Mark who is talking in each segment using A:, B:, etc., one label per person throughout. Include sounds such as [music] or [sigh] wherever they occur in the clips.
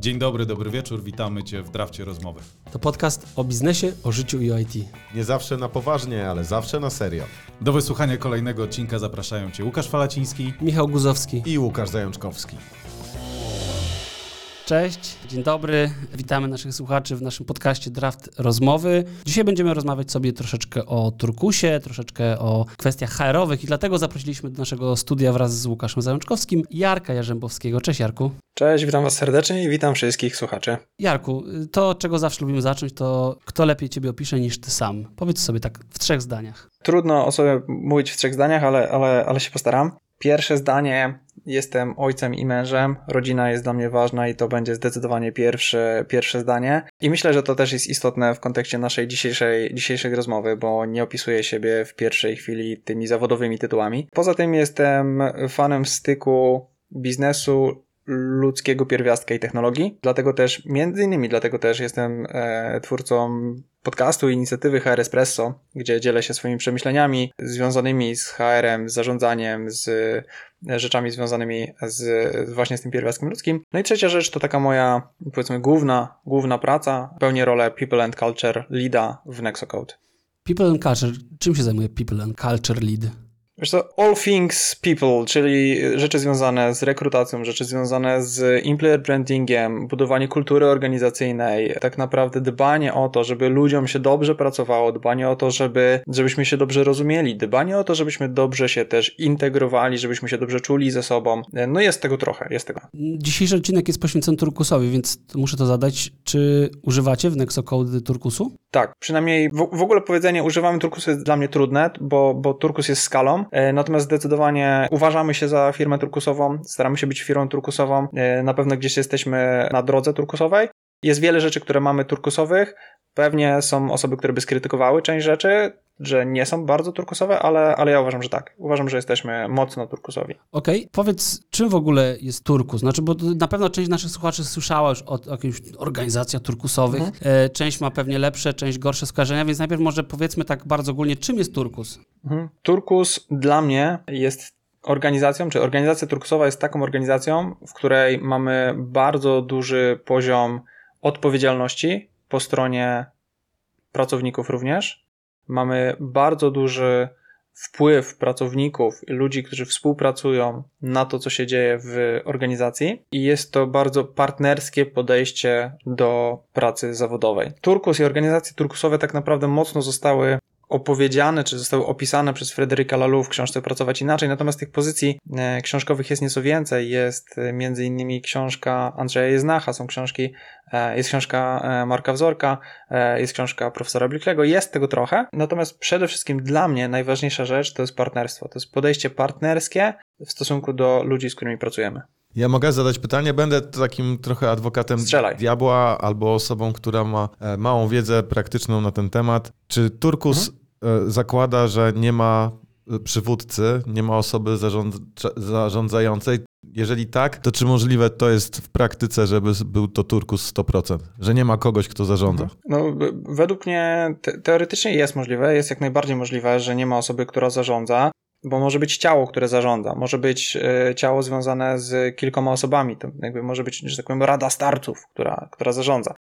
A: Dzień dobry, dobry wieczór, witamy Cię w Drafcie Rozmowy.
B: To podcast o biznesie, o życiu i o IT.
C: Nie zawsze na poważnie, ale zawsze na serio.
A: Do wysłuchania kolejnego odcinka zapraszają Cię Łukasz Falaciński.
B: Michał Guzowski.
C: I Łukasz Zajączkowski.
B: Cześć, dzień dobry. Witamy naszych słuchaczy w naszym podcaście Draft Rozmowy. Dzisiaj będziemy rozmawiać sobie troszeczkę o turkusie, troszeczkę o kwestiach HR-owych i dlatego zaprosiliśmy do naszego studia wraz z Łukaszem Zajączkowskim Jarka Jarzębowskiego. Cześć Jarku.
D: Cześć, witam Was serdecznie i witam wszystkich słuchaczy.
B: Jarku, to czego zawsze lubimy zacząć, to kto lepiej Ciebie opisze niż Ty sam? Powiedz sobie tak w trzech zdaniach.
D: Trudno o sobie mówić w trzech zdaniach, ale, ale, ale się postaram. Pierwsze zdanie, jestem ojcem i mężem, rodzina jest dla mnie ważna i to będzie zdecydowanie pierwsze, pierwsze zdanie. I myślę, że to też jest istotne w kontekście naszej dzisiejszej, dzisiejszej rozmowy, bo nie opisuję siebie w pierwszej chwili tymi zawodowymi tytułami. Poza tym jestem fanem styku biznesu, ludzkiego pierwiastka i technologii. Dlatego też, między innymi dlatego też jestem e, twórcą podcastu inicjatywy HR Espresso, gdzie dzielę się swoimi przemyśleniami związanymi z HR-em, z zarządzaniem, z rzeczami związanymi z, właśnie z tym pierwiastkiem ludzkim. No i trzecia rzecz to taka moja, powiedzmy, główna, główna praca. Pełnię rolę People and Culture Leada w Nexocode.
B: People and Culture. Czym się zajmuje People and Culture Lead?
D: Wiesz co, all things people, czyli rzeczy związane z rekrutacją, rzeczy związane z employer brandingiem, budowanie kultury organizacyjnej, tak naprawdę dbanie o to, żeby ludziom się dobrze pracowało, dbanie o to, żeby, żebyśmy się dobrze rozumieli, dbanie o to, żebyśmy dobrze się też integrowali, żebyśmy się dobrze czuli ze sobą. No jest tego trochę, jest tego.
B: Dzisiejszy odcinek jest poświęcony Turkusowi, więc muszę to zadać. Czy używacie w Nexocode Turkusu?
D: Tak, przynajmniej w, w ogóle powiedzenie używamy Turkusu jest dla mnie trudne, bo, bo Turkus jest skalą, natomiast zdecydowanie uważamy się za firmę turkusową, staramy się być firmą turkusową. E, na pewno gdzieś jesteśmy na drodze turkusowej. Jest wiele rzeczy, które mamy turkusowych. Pewnie są osoby, które by skrytykowały część rzeczy, że nie są bardzo turkusowe, ale, ale ja uważam, że tak. Uważam, że jesteśmy mocno turkusowi.
B: Okej, okay. powiedz, czym w ogóle jest turkus? Znaczy, bo na pewno część naszych słuchaczy słyszała już o, o jakichś organizacjach turkusowych. Mhm. E, część ma pewnie lepsze, część gorsze skojarzenia, więc najpierw może powiedzmy tak bardzo ogólnie, czym jest turkus?
D: Mhm. Turkus dla mnie jest organizacją, czy organizacja turkusowa jest taką organizacją, w której mamy bardzo duży poziom odpowiedzialności po stronie pracowników również. Mamy bardzo duży wpływ pracowników ludzi, którzy współpracują na to, co się dzieje w organizacji, i jest to bardzo partnerskie podejście do pracy zawodowej. Turkus i organizacje turkusowe tak naprawdę mocno zostały opowiedziane, czy zostały opisane przez Fryderyka Laloux w książce Pracować Inaczej, natomiast tych pozycji e, książkowych jest nieco więcej. Jest e, między innymi książka Andrzeja Jeznacha, są książki, e, jest książka Marka Wzorka, jest książka profesora Blicklego, jest tego trochę, natomiast przede wszystkim dla mnie najważniejsza rzecz to jest partnerstwo, to jest podejście partnerskie w stosunku do ludzi, z którymi pracujemy.
C: Ja mogę zadać pytanie, będę takim trochę adwokatem
D: Strzelaj.
C: diabła albo osobą, która ma małą wiedzę praktyczną na ten temat. Czy Turkus mhm. E, zakłada, że nie ma e, przywódcy, nie ma osoby zarządzającej. Jeżeli tak, to czy możliwe to jest w praktyce, żeby był to turkus 100%? Że nie ma kogoś, kto zarządza? Mhm.
D: No, według mnie te teoretycznie jest możliwe, jest jak najbardziej możliwe, że nie ma osoby, która zarządza, bo może być ciało, które zarządza, może być y, ciało związane z kilkoma osobami, to jakby może być, że tak powiem, rada starców, która, która zarządza.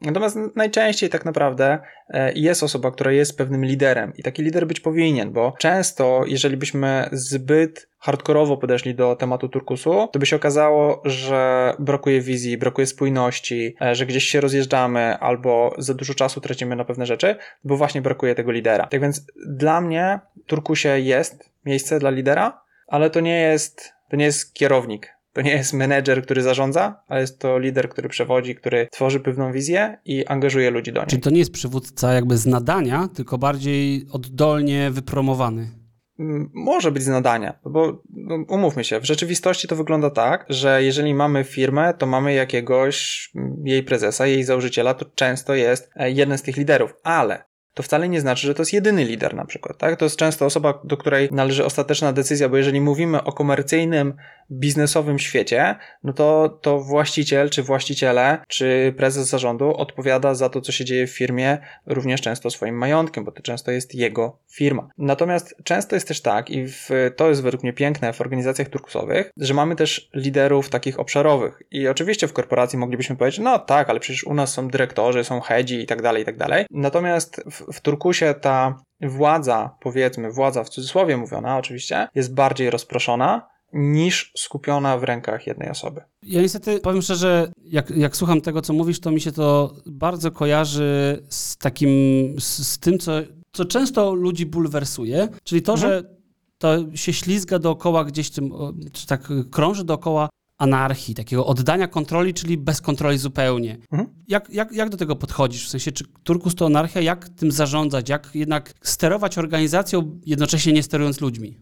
D: Natomiast najczęściej tak naprawdę e, jest osoba, która jest pewnym liderem i taki lider być powinien, bo często, jeżeli byśmy zbyt hardkorowo podeszli do tematu turkusu, to by się okazało, że brakuje wizji, brakuje spójności, e, że gdzieś się rozjeżdżamy albo za dużo czasu tracimy na pewne rzeczy, bo właśnie brakuje tego lidera. Tak więc dla mnie turkusie jest miejsce dla lidera, ale to nie jest, to nie jest kierownik to nie jest menedżer, który zarządza, ale jest to lider, który przewodzi, który tworzy pewną wizję i angażuje ludzi do niej.
B: Czyli to nie jest przywódca jakby z nadania, tylko bardziej oddolnie wypromowany.
D: Może być z nadania, bo no, umówmy się, w rzeczywistości to wygląda tak, że jeżeli mamy firmę, to mamy jakiegoś jej prezesa, jej założyciela, to często jest e, jeden z tych liderów, ale to wcale nie znaczy, że to jest jedyny lider na przykład, tak? To jest często osoba, do której należy ostateczna decyzja, bo jeżeli mówimy o komercyjnym biznesowym świecie, no to, to właściciel, czy właściciele, czy prezes zarządu odpowiada za to, co się dzieje w firmie, również często swoim majątkiem, bo to często jest jego firma. Natomiast często jest też tak, i w, to jest według mnie piękne w organizacjach turkusowych, że mamy też liderów takich obszarowych. I oczywiście w korporacji moglibyśmy powiedzieć, no tak, ale przecież u nas są dyrektorzy, są hedzi i tak dalej, i tak dalej. Natomiast w, w Turkusie ta władza, powiedzmy, władza w cudzysłowie mówiona oczywiście, jest bardziej rozproszona niż skupiona w rękach jednej osoby.
B: Ja niestety powiem szczerze, jak, jak słucham tego, co mówisz, to mi się to bardzo kojarzy z takim, z, z tym, co, co często ludzi bulwersuje, czyli to,
D: Mhm.
B: że to się ślizga dookoła gdzieś tym, czy tak krąży dookoła anarchii, takiego oddania kontroli, czyli bez kontroli zupełnie.
D: Mhm.
B: Jak, jak, jak do tego podchodzisz? W sensie, czy Turkus to anarchia? Jak tym zarządzać? Jak jednak sterować organizacją, jednocześnie nie sterując ludźmi?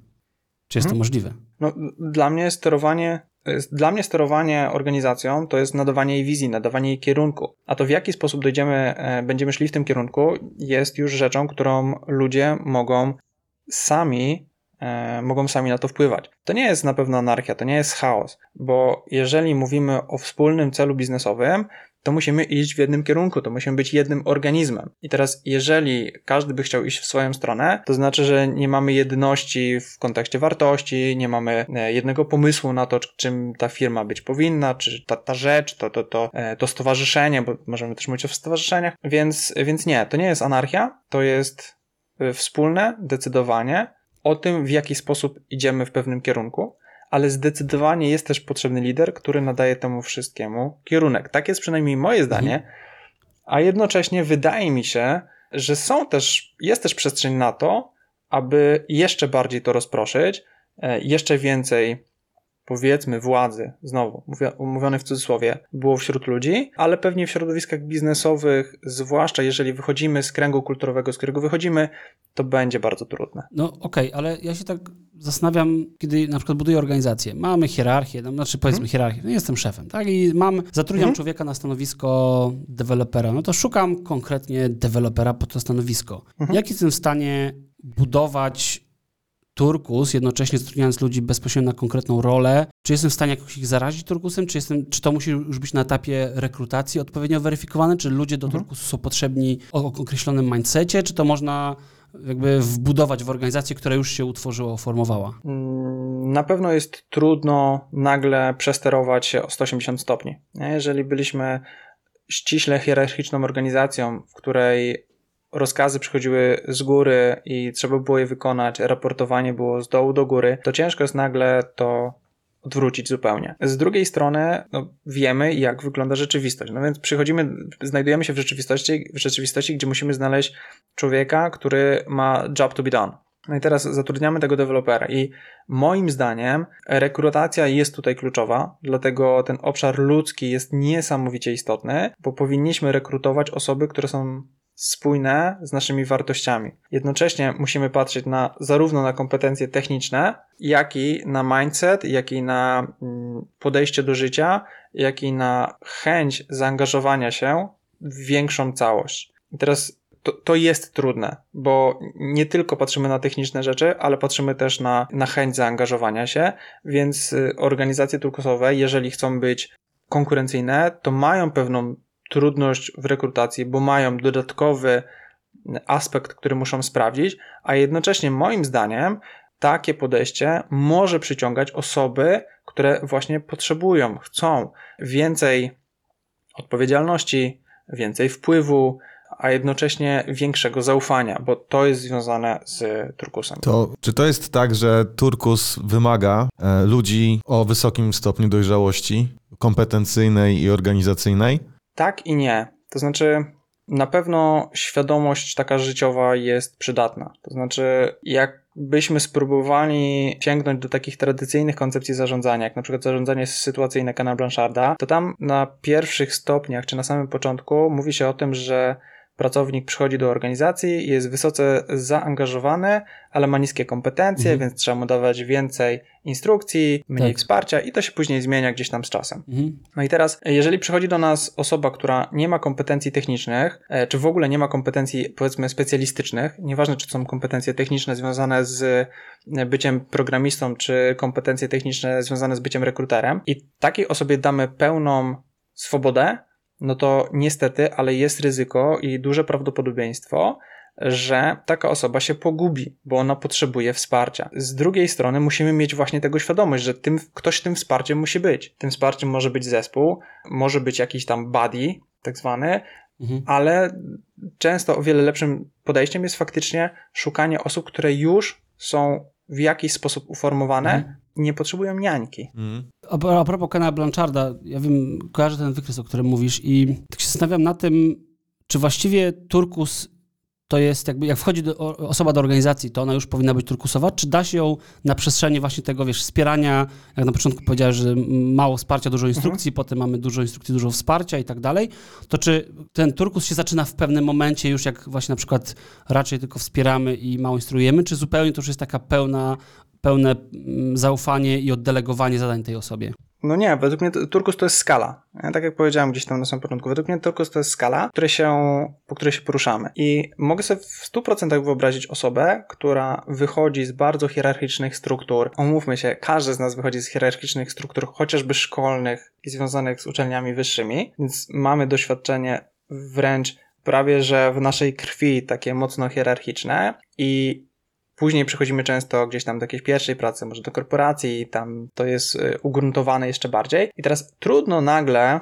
B: Czy jest to
D: Mhm.
B: możliwe?
D: No, dla mnie sterowanie, jest- dla mnie sterowanie organizacją to jest nadawanie jej wizji, nadawanie jej kierunku. A to w jaki sposób dojdziemy, e, będziemy szli w tym kierunku, jest już rzeczą, którą ludzie mogą sami, e, mogą sami na to wpływać. To nie jest na pewno anarchia, to nie jest chaos, bo jeżeli mówimy o wspólnym celu biznesowym, to musimy iść w jednym kierunku, to musimy być jednym organizmem. I teraz, jeżeli każdy by chciał iść w swoją stronę, to znaczy, że nie mamy jedności w kontekście wartości, nie mamy e, jednego pomysłu na to, czym ta firma być powinna, czy ta, ta rzecz, to, to, to, e, to stowarzyszenie, bo możemy też mówić o stowarzyszeniach, więc, więc nie, to nie jest anarchia, to jest e, wspólne decydowanie o tym, w jaki sposób idziemy w pewnym kierunku, ale zdecydowanie jest też potrzebny lider, który nadaje temu wszystkiemu kierunek. Tak jest przynajmniej moje zdanie, a jednocześnie wydaje mi się, że są też, jest też przestrzeń na to, aby jeszcze bardziej to rozproszyć, e, jeszcze więcej powiedzmy władzy, znowu mówione w cudzysłowie, było wśród ludzi, ale pewnie w środowiskach biznesowych, zwłaszcza jeżeli wychodzimy z kręgu kulturowego, z którego wychodzimy, to będzie bardzo trudne.
B: No okej, ale ja się tak zastanawiam, kiedy na przykład buduję organizację. Mamy hierarchię, no, znaczy powiedzmy hierarchię, no jestem szefem, tak? I mam, zatrudniam
D: Mhm.
B: człowieka na stanowisko dewelopera, no to szukam konkretnie dewelopera pod to stanowisko.
D: Mhm.
B: Jak jestem w stanie budować turkus, jednocześnie zatrudniając ludzi bezpośrednio na konkretną rolę? Czy jestem w stanie jakoś ich zarazić turkusem? Czy, jestem, czy to musi już być na etapie rekrutacji odpowiednio weryfikowane? Czy ludzie do
D: Mhm.
B: turkusu są potrzebni o określonym mindsetie? Czy to można jakby wbudować w organizację, która już się utworzyła, formowała?
D: Mm, Na pewno jest trudno nagle przesterować się o 180 stopni. Jeżeli byliśmy ściśle hierarchiczną organizacją, w której rozkazy przychodziły z góry i trzeba było je wykonać, raportowanie było z dołu do góry, to ciężko jest nagle to odwrócić zupełnie. Z drugiej strony no, wiemy, jak wygląda rzeczywistość. No więc przychodzimy, znajdujemy się w rzeczywistości, w rzeczywistości, gdzie musimy znaleźć człowieka, który ma job to be done. No i teraz zatrudniamy tego dewelopera i moim zdaniem rekrutacja jest tutaj kluczowa, dlatego ten obszar ludzki jest niesamowicie istotny, bo powinniśmy rekrutować osoby, które są spójne z naszymi wartościami. Jednocześnie musimy patrzeć na zarówno na kompetencje techniczne, jak i na mindset, jak i na mm, podejście do życia, jak i na chęć zaangażowania się w większą całość. I teraz to, to jest trudne, bo nie tylko patrzymy na techniczne rzeczy, ale patrzymy też na, na chęć zaangażowania się, więc y, organizacje turkusowe, jeżeli chcą być konkurencyjne, to mają pewną trudność w rekrutacji, bo mają dodatkowy aspekt, który muszą sprawdzić, a jednocześnie moim zdaniem takie podejście może przyciągać osoby, które właśnie potrzebują, chcą więcej odpowiedzialności, więcej wpływu, a jednocześnie większego zaufania, bo to jest związane z turkusem.
C: To, czy to jest tak, że Turkus wymaga e, ludzi o wysokim stopniu dojrzałości kompetencyjnej i organizacyjnej?
D: Tak i nie. To znaczy, na pewno świadomość taka życiowa jest przydatna. To znaczy, jakbyśmy spróbowali sięgnąć do takich tradycyjnych koncepcji zarządzania, jak na przykład zarządzanie sytuacyjne Kana Blancharda, to tam na pierwszych stopniach, czy na samym początku mówi się o tym, że pracownik przychodzi do organizacji, jest wysoce zaangażowany, ale ma niskie kompetencje,
B: Mhm.
D: więc trzeba mu dawać więcej instrukcji, mniej
B: Tak.
D: wsparcia i to się później zmienia gdzieś tam z czasem.
B: Mhm.
D: No i teraz, jeżeli przychodzi do nas osoba, która nie ma kompetencji technicznych, e, czy w ogóle nie ma kompetencji, powiedzmy, specjalistycznych, nieważne czy to są kompetencje techniczne związane z e, byciem programistą, czy kompetencje techniczne związane z byciem rekruterem, i takiej osobie damy pełną swobodę, no to niestety, ale jest ryzyko i duże prawdopodobieństwo, że taka osoba się pogubi, bo ona potrzebuje wsparcia. Z drugiej strony musimy mieć właśnie tego świadomość, że tym, ktoś tym wsparciem musi być. Tym wsparciem może być zespół, może być jakiś tam buddy, tak zwany,
B: Mhm.
D: ale często o wiele lepszym podejściem jest faktycznie szukanie osób, które już są w jakiś sposób uformowane
B: Mhm.
D: Nie potrzebują niańki.
C: Mhm.
B: A, a propos Kena Blancharda, ja wiem, kojarzę ten wykres, o którym mówisz i tak się zastanawiam na tym, czy właściwie turkus to jest jakby, jak wchodzi do, osoba do organizacji, to ona już powinna być turkusowa, czy da się ją na przestrzeni właśnie tego, wiesz, wspierania, jak na początku powiedziałeś, że mało wsparcia, dużo instrukcji, potem mamy dużo instrukcji, dużo wsparcia i tak dalej, to czy ten turkus się zaczyna w pewnym momencie już jak właśnie na przykład raczej tylko wspieramy i mało instruujemy, czy zupełnie to już jest taka pełna, pełne mm, zaufanie i oddelegowanie zadań tej osobie?
D: No nie, według mnie turkus to jest skala. Ja, tak jak powiedziałem gdzieś tam na samym początku, według mnie turkus to jest skala, której się, po której się poruszamy. I mogę sobie w 100% wyobrazić osobę, która wychodzi z bardzo hierarchicznych struktur. Omówmy się, każdy z nas wychodzi z hierarchicznych struktur, chociażby szkolnych i związanych z uczelniami wyższymi, więc mamy doświadczenie wręcz prawie, że w naszej krwi takie mocno hierarchiczne i Później przechodzimy często gdzieś tam do jakiejś pierwszej pracy, może do korporacji, tam to jest y, ugruntowane jeszcze bardziej. I teraz trudno nagle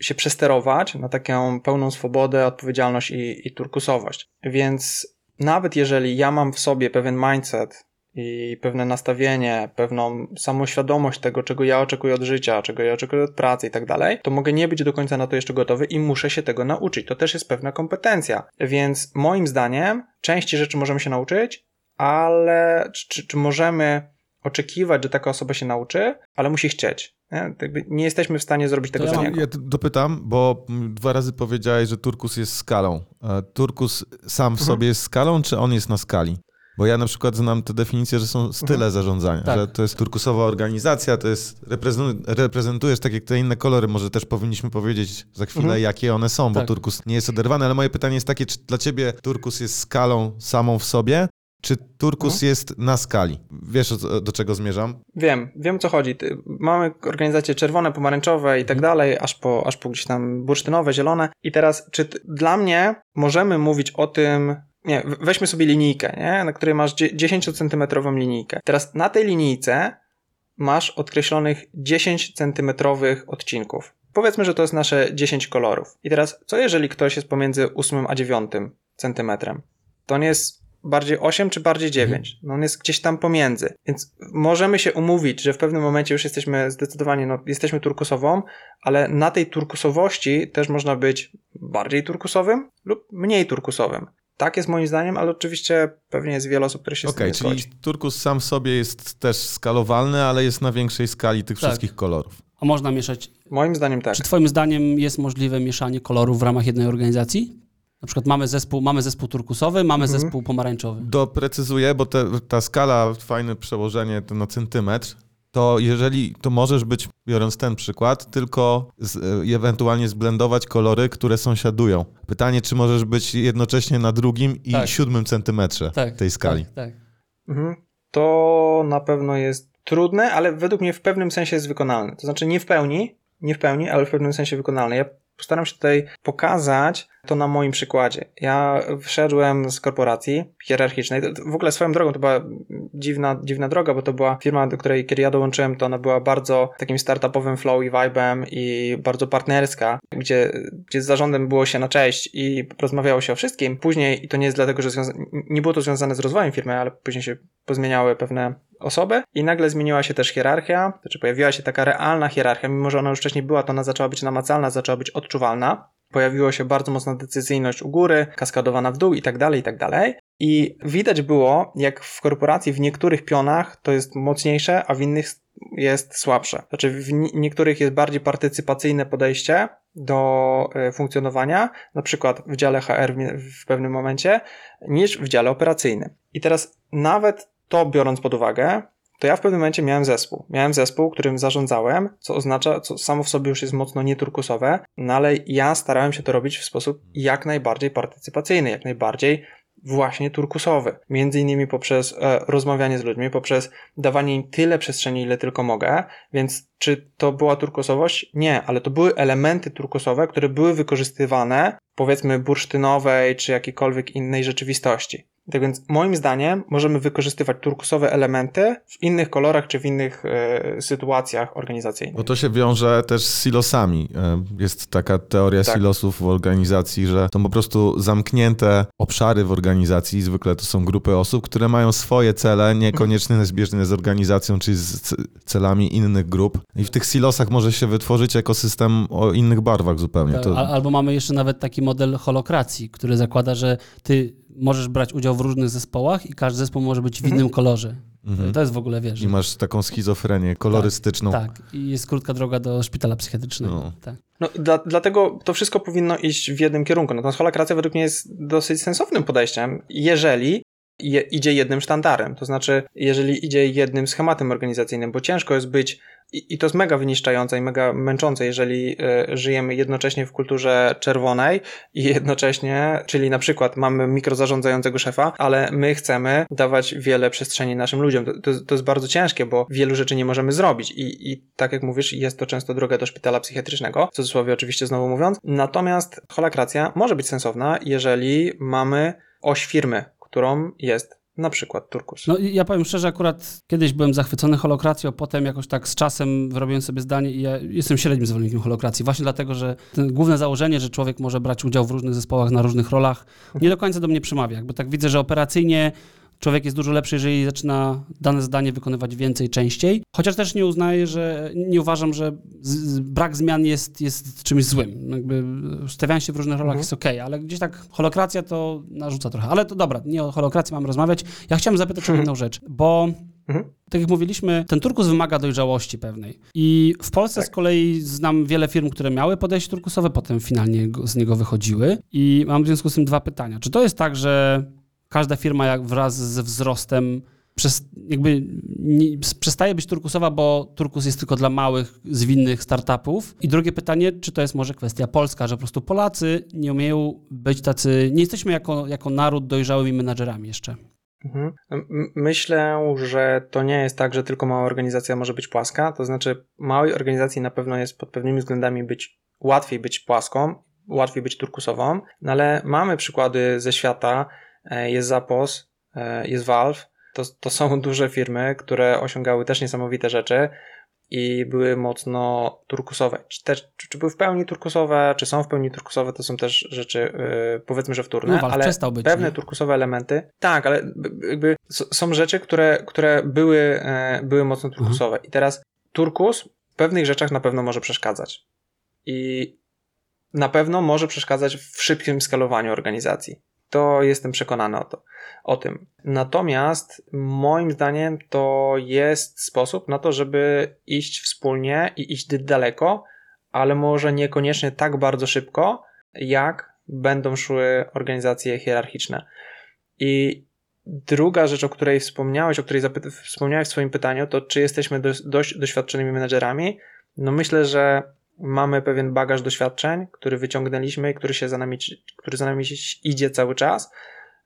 D: się przesterować na taką pełną swobodę, odpowiedzialność i, i turkusowość. Więc nawet jeżeli ja mam w sobie pewien mindset i pewne nastawienie, pewną samoświadomość tego, czego ja oczekuję od życia, czego ja oczekuję od pracy i tak dalej, to mogę nie być do końca na to jeszcze gotowy i muszę się tego nauczyć. To też jest pewna kompetencja. Więc moim zdaniem części rzeczy możemy się nauczyć, ale czy, czy, czy możemy oczekiwać, że taka osoba się nauczy, ale musi chcieć. Nie, nie jesteśmy w stanie zrobić tego
B: ja
D: za niego.
C: Ja dopytam, bo dwa razy powiedziałeś, że turkus jest skalą. E, Turkus sam w
D: Mhm.
C: sobie jest skalą, czy on jest na skali? Bo ja na przykład znam tę definicję, że są style
D: Mhm.
C: zarządzania,
B: Tak.
C: że to jest turkusowa organizacja, to jest, reprezentu- reprezentujesz tak jak te inne kolory, może też powinniśmy powiedzieć za chwilę,
D: Mhm.
C: jakie one są, bo
B: Tak.
C: turkus nie jest oderwany, ale moje pytanie jest takie, czy dla ciebie turkus jest skalą samą w sobie, czy turkus
D: Mhm.
C: jest na skali? Wiesz, do czego zmierzam?
D: Wiem, wiem co chodzi. Mamy organizacje czerwone, pomarańczowe i tak dalej, aż po, aż po gdzieś tam bursztynowe, zielone. I teraz, czy dla mnie możemy mówić o tym, nie, weźmy sobie linijkę, nie? na której masz dzie- 10-centymetrową linijkę. Teraz na tej linijce masz odkreślonych 10 centymetrowych odcinków. Powiedzmy, że to jest nasze 10 kolorów. I teraz, co jeżeli ktoś jest pomiędzy 8 a 9 centymetrem? To on jest bardziej 8 czy bardziej 9? No on jest gdzieś tam pomiędzy. Więc możemy się umówić, że w pewnym momencie już jesteśmy zdecydowanie, no jesteśmy turkusową, ale na tej turkusowości też można być bardziej turkusowym lub mniej turkusowym. Tak jest moim zdaniem, ale oczywiście pewnie jest wiele osób, które się
C: Okej,
D: z tym nie
C: czyli turkus sam w sobie jest też skalowalny, ale jest na większej skali tych
B: Tak.
C: wszystkich kolorów.
B: A można mieszać
D: Moim zdaniem tak.
B: Czy twoim zdaniem jest możliwe mieszanie kolorów w ramach jednej organizacji? Na przykład mamy zespół, mamy zespół turkusowy, mamy
D: Mhm.
B: zespół pomarańczowy.
C: Doprecyzuję, bo te, ta skala, fajne przełożenie to na centymetr, to jeżeli, to możesz być, biorąc ten przykład, tylko z, e, ewentualnie zblendować kolory, które sąsiadują. Pytanie, czy możesz być jednocześnie na drugim i
B: Tak.
C: siódmym centymetrze tej skali.
B: Tak, tak.
D: Mhm. To na pewno jest trudne, ale według mnie w pewnym sensie jest wykonalne. To znaczy nie w pełni, nie w pełni, ale w pewnym sensie wykonalne. Ja postaram się tutaj pokazać to na moim przykładzie. Ja wszedłem z korporacji hierarchicznej. W ogóle swoją drogą to była dziwna, dziwna droga, bo to była firma, do której kiedy ja dołączyłem, to ona była bardzo takim startupowym flow i vibem i bardzo partnerska, gdzie, gdzie z zarządem było się na cześć i rozmawiało się o wszystkim. Później, i to nie jest dlatego, że nie było to związane z rozwojem firmy, ale później się pozmieniały pewne osoby i nagle zmieniła się też hierarchia, znaczy pojawiła się taka realna hierarchia, mimo że ona już wcześniej była, to ona zaczęła być namacalna, zaczęła być odczuwalna. Pojawiła się bardzo mocna decyzyjność u góry, kaskadowana w dół i tak dalej, i tak dalej. I widać było, jak w korporacji w niektórych pionach to jest mocniejsze, a w innych jest słabsze. Znaczy w niektórych jest bardziej partycypacyjne podejście do e, funkcjonowania, na przykład w dziale HR w pewnym momencie, niż w dziale operacyjnym. I teraz nawet to biorąc pod uwagę, to ja w pewnym momencie miałem zespół. Miałem zespół, którym zarządzałem, co oznacza, co samo w sobie już jest mocno nieturkusowe, no ale ja starałem się to robić w sposób jak najbardziej partycypacyjny, jak najbardziej właśnie turkusowy. Między innymi poprzez e, rozmawianie z ludźmi, poprzez dawanie im tyle przestrzeni, ile tylko mogę. Więc czy to była turkusowość? Nie, ale to były elementy turkusowe, które były wykorzystywane, powiedzmy, bursztynowej czy jakiejkolwiek innej rzeczywistości. Tak więc moim zdaniem możemy wykorzystywać turkusowe elementy w innych kolorach czy w innych e, sytuacjach organizacyjnych.
C: Bo to się wiąże też z silosami. E, jest taka teoria tak. silosów w organizacji, że to po prostu zamknięte obszary w organizacji, zwykle to są grupy osób, które mają swoje cele, niekoniecznie zbieżne z organizacją czy z celami innych grup. I w tych silosach może się wytworzyć ekosystem o innych barwach zupełnie. Tak,
B: to... Albo mamy jeszcze nawet taki model holokracji, który zakłada, że ty możesz brać udział w różnych zespołach i każdy zespół może być w innym mhm. kolorze. Mhm. To jest w ogóle, wiesz.
C: I masz taką schizofrenię kolorystyczną.
B: Tak, tak. i jest krótka droga do szpitala psychiatrycznego. No. Tak.
D: No, dla, dlatego to wszystko powinno iść w jednym kierunku. Natomiast holakracja według mnie jest dosyć sensownym podejściem, jeżeli je, idzie jednym sztandarem. To znaczy, jeżeli idzie jednym schematem organizacyjnym, bo ciężko jest być i, to jest mega wyniszczające i mega męczące, jeżeli y, żyjemy jednocześnie w kulturze czerwonej i jednocześnie, czyli na przykład mamy mikrozarządzającego szefa, ale my chcemy dawać wiele przestrzeni naszym ludziom. To, to, to jest bardzo ciężkie, bo wielu rzeczy nie możemy zrobić i, i tak jak mówisz, jest to często droga do szpitala psychiatrycznego, w cudzysłowie oczywiście znowu mówiąc. Natomiast holakracja może być sensowna, jeżeli mamy oś firmy, którą jest na przykład turkus.
B: No ja powiem szczerze, akurat kiedyś byłem zachwycony holokracją, potem jakoś tak z czasem wyrobiłem sobie zdanie i ja jestem średnim zwolennikiem holokracji, właśnie dlatego, że główne założenie, że człowiek może brać udział w różnych zespołach na różnych rolach, nie do końca do mnie przemawia. Jakby tak widzę, że operacyjnie człowiek jest dużo lepszy, jeżeli zaczyna dane zadanie wykonywać więcej, częściej. Chociaż też nie uznaję, że nie uważam, że z, brak zmian jest, jest czymś złym. Jakby stawianie się w różnych rolach mhm. jest ok, ale gdzieś tak holokracja to narzuca trochę. Ale to dobra, nie o holokracji mamy rozmawiać. Ja chciałem zapytać o jedną rzecz, bo Mhm. Tak jak mówiliśmy, ten turkus wymaga dojrzałości pewnej. I w Polsce tak. z kolei znam wiele firm, które miały podejście turkusowe, potem finalnie z niego wychodziły. I mam w związku z tym dwa pytania. Czy to jest tak, że każda firma jak wraz ze wzrostem przez, jakby nie, przestaje być turkusowa, bo turkus jest tylko dla małych, zwinnych startupów. I drugie pytanie, czy to jest może kwestia polska, że po prostu Polacy nie umieją być tacy, nie jesteśmy jako, jako naród dojrzałymi menadżerami jeszcze.
D: Mhm. Myślę, że to nie jest tak, że tylko mała organizacja może być płaska. To znaczy, małej organizacji na pewno jest pod pewnymi względami być łatwiej być płaską, łatwiej być turkusową, no ale mamy przykłady ze świata, jest Zapos, e, jest Valve. To, to są [laughs] duże firmy, które osiągały też niesamowite rzeczy i były mocno turkusowe. Czy, też, czy, czy, były w pełni turkusowe, czy są w pełni turkusowe, to są też rzeczy, yy, powiedzmy, że wtórne,
B: no,
D: ale
B: być,
D: pewne
B: nie?
D: turkusowe elementy, tak, ale jakby są rzeczy, które, które były, yy, były mocno mhm. turkusowe. Mhm. I teraz turkus w pewnych rzeczach na pewno może przeszkadzać. I na pewno może przeszkadzać w szybkim skalowaniu organizacji. To jestem przekonany o, to, o tym. Natomiast moim zdaniem to jest sposób na to, żeby iść wspólnie i iść daleko, ale może niekoniecznie tak bardzo szybko, jak będą szły organizacje hierarchiczne. I druga rzecz, o której wspomniałeś, o której wspomniałeś w swoim pytaniu, to czy jesteśmy do, dość doświadczonymi menedżerami? No myślę, że mamy pewien bagaż doświadczeń, który wyciągnęliśmy i który się za nami, który za nami idzie cały czas.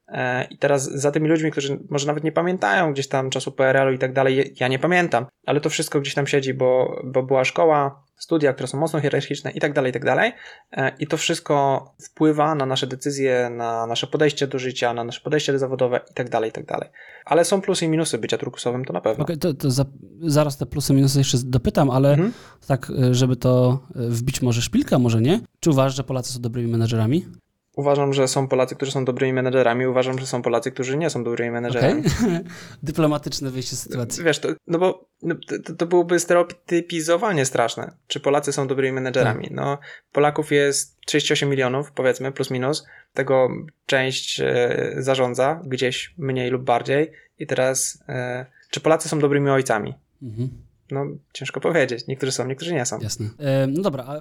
D: E, I teraz za tymi ludźmi, którzy może nawet nie pamiętają gdzieś tam czasu PRL-u i tak dalej, ja nie pamiętam, ale to wszystko gdzieś tam siedzi, bo, bo była szkoła, studia, które są mocno hierarchiczne i tak dalej, i tak dalej. E, I to wszystko wpływa na nasze decyzje, na nasze podejście do życia, na nasze podejście zawodowe i tak dalej, i tak dalej. Ale są plusy i minusy bycia turkusowym, to na pewno.
B: Okay, to, to za, zaraz te plusy i minusy jeszcze dopytam, ale mhm. tak, e, żeby to wbić może szpilka, może nie. Czy uważasz, że Polacy są dobrymi menedżerami?
D: Uważam, że są Polacy, którzy są dobrymi menedżerami, uważam, że są Polacy, którzy nie są dobrymi menedżerami.
B: Okay. [laughs] Dyplomatyczne wyjście z sytuacji.
D: Wiesz, to, no bo no, to, to, byłoby stereotypizowanie straszne, czy Polacy są dobrymi menedżerami. Tak. No, Polaków jest 38 milionów, powiedzmy, plus minus. Tego część e, zarządza, gdzieś mniej lub bardziej. I teraz, e, czy Polacy są dobrymi ojcami? Mhm. No, ciężko powiedzieć. Niektórzy są, niektórzy nie są.
B: Jasne. E, no dobra, a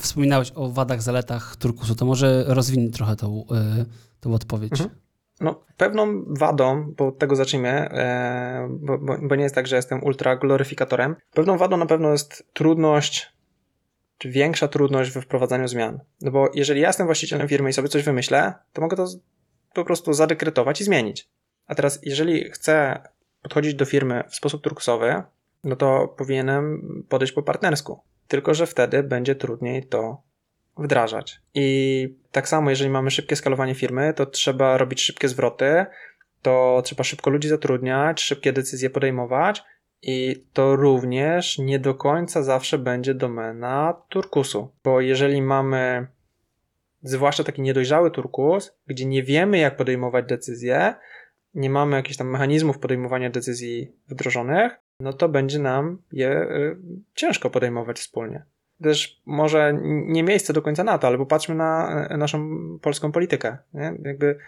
B: wspominałeś o wadach, zaletach turkusu, to może rozwinij trochę tą, e, tą odpowiedź. Mhm.
D: No, pewną wadą, bo od tego zacznijmy, e, bo, bo, bo, nie jest tak, że jestem ultra gloryfikatorem. Pewną wadą na pewno jest trudność, czy większa trudność we wprowadzaniu zmian. No bo jeżeli ja jestem właścicielem firmy i sobie coś wymyślę, to mogę to po prostu zadekretować i zmienić. A teraz, jeżeli chcę podchodzić do firmy w sposób turkusowy, no to powinienem podejść po partnersku. Tylko, że wtedy będzie trudniej to wdrażać. I tak samo, jeżeli mamy szybkie skalowanie firmy, to trzeba robić szybkie zwroty, to trzeba szybko ludzi zatrudniać, szybkie decyzje podejmować i to również nie do końca zawsze będzie domena turkusu, bo jeżeli mamy zwłaszcza taki niedojrzały turkus, gdzie nie wiemy jak podejmować decyzje, nie mamy jakichś tam mechanizmów podejmowania decyzji wdrożonych, no to będzie nam je y, ciężko podejmować wspólnie. Też może nie miejsce do końca na to, ale popatrzmy na y, naszą polską politykę. Nie? Jakby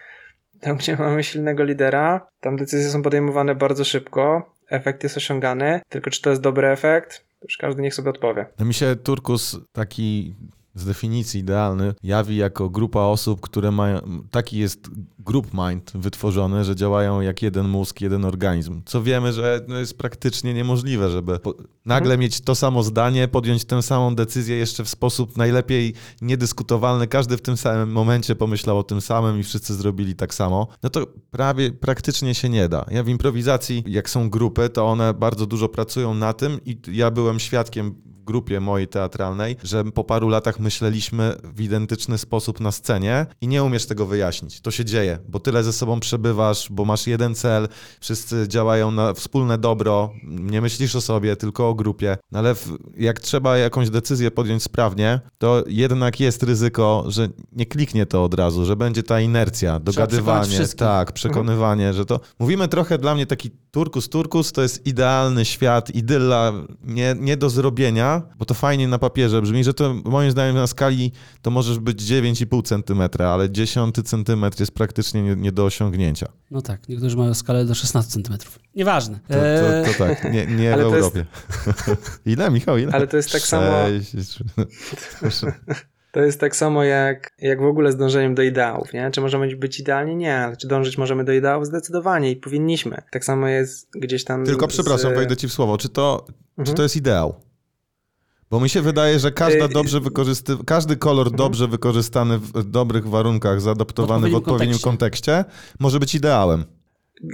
D: tam, gdzie mamy silnego lidera, tam decyzje są podejmowane bardzo szybko, efekt jest osiągany, tylko czy to jest dobry efekt, już każdy niech sobie odpowie.
C: No mi się Turkus taki z definicji idealny jawi jako grupa osób, które mają, taki jest group mind wytworzony, że działają jak jeden mózg, jeden organizm. Co wiemy, że no jest praktycznie niemożliwe, żeby po, nagle mhm. mieć to samo zdanie, podjąć tę samą decyzję jeszcze w sposób najlepiej niedyskutowalny. Każdy w tym samym momencie pomyślał o tym samym i wszyscy zrobili tak samo. No to prawie praktycznie się nie da. Ja w improwizacji, jak są grupy, to one bardzo dużo pracują na tym i ja byłem świadkiem grupie mojej teatralnej, że po paru latach myśleliśmy w identyczny sposób na scenie i nie umiesz tego wyjaśnić. To się dzieje, bo tyle ze sobą przebywasz, bo masz jeden cel, wszyscy działają na wspólne dobro, nie myślisz o sobie, tylko o grupie. No ale jak trzeba jakąś decyzję podjąć sprawnie, to jednak jest ryzyko, że nie kliknie to od razu, że będzie ta inercja, dogadywanie, tak, przekonywanie, że to... Mówimy trochę dla mnie taki turkus, turkus to jest idealny świat, idylla nie, nie do zrobienia, bo to fajnie na papierze brzmi, że to moim zdaniem na skali to możesz być 9,5 cm, ale 10 cm jest praktycznie nie, nie, do osiągnięcia.
B: No tak, niektórzy mają skalę do 16 cm. Nieważne.
C: To, to, to tak, nie, nie w Europie. Jest... [laughs] ile, Michał, ile?
D: Ale to jest tak samo... [laughs] To jest tak samo jak, jak w ogóle z dążeniem do ideałów, nie? Czy możemy być idealni? Nie, ale czy dążyć możemy do ideałów? Zdecydowanie i powinniśmy. Tak samo jest gdzieś tam.
C: Tylko przepraszam, z... wejdę ci w słowo. Czy to, mhm. czy to jest ideał? Bo mi się wydaje, że każda dobrze wykorzysty... każdy kolor mhm. dobrze wykorzystany w dobrych warunkach, zaadaptowany w odpowiednim kontekście. kontekście, może być ideałem.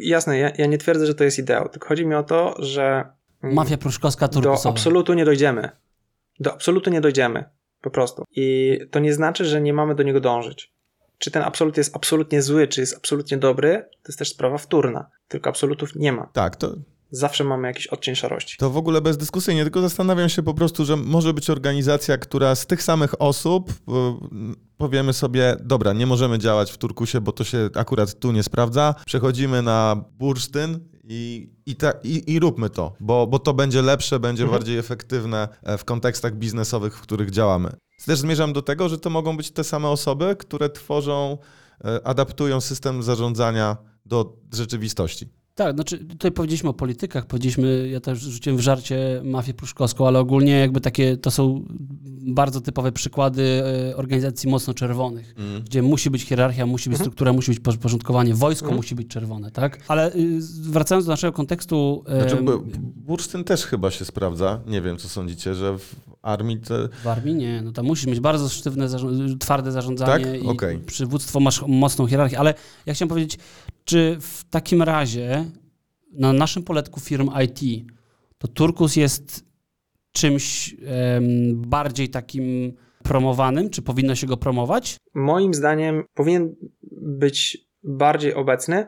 D: Jasne, ja, ja, nie twierdzę, że to jest ideał, tylko chodzi mi o to, że
B: mm, Mafia pruszkowska turkusowa.
D: Do absolutu nie dojdziemy. Do absolutu nie dojdziemy. Po prostu. I to nie znaczy, że nie mamy do niego dążyć. Czy ten absolut jest absolutnie zły, czy jest absolutnie dobry, to jest też sprawa wtórna. Tylko absolutów nie ma.
C: Tak, to,
D: zawsze mamy jakiś odcień szarości.
C: To w ogóle bezdyskusyjnie, tylko zastanawiam się po prostu, że może być organizacja, która z tych samych osób powiemy sobie, dobra, nie możemy działać w Turkusie, bo to się akurat tu nie sprawdza, przechodzimy na bursztyn i, i, ta, i, i róbmy to, bo, bo to będzie lepsze, będzie mhm. bardziej efektywne e, w kontekstach biznesowych, w których działamy. Też zmierzam do tego, że to mogą być te same osoby, które tworzą, e, adaptują system zarządzania do rzeczywistości.
B: Tak, znaczy tutaj powiedzieliśmy o politykach, powiedzieliśmy, ja też rzuciłem w żarcie mafię pruszkowską, ale ogólnie jakby takie, to są bardzo typowe przykłady e, organizacji mocno czerwonych, mm. gdzie musi być hierarchia, musi być mhm. struktura, musi być porządkowanie, wojsko mm. musi być czerwone, tak? Ale y, wracając do naszego kontekstu...
C: Znaczy, Bursztyn też chyba się sprawdza, nie wiem co sądzicie, że w armii to...
B: W armii nie, no tam musisz mieć bardzo sztywne, twarde zarządzanie tak? i okay. przywództwo, masz mocną hierarchię, ale ja chciałem powiedzieć, czy w takim razie na naszym poletku firm IT to Turkus jest czymś um, bardziej takim promowanym, czy powinno się go promować?
D: Moim zdaniem powinien być bardziej obecny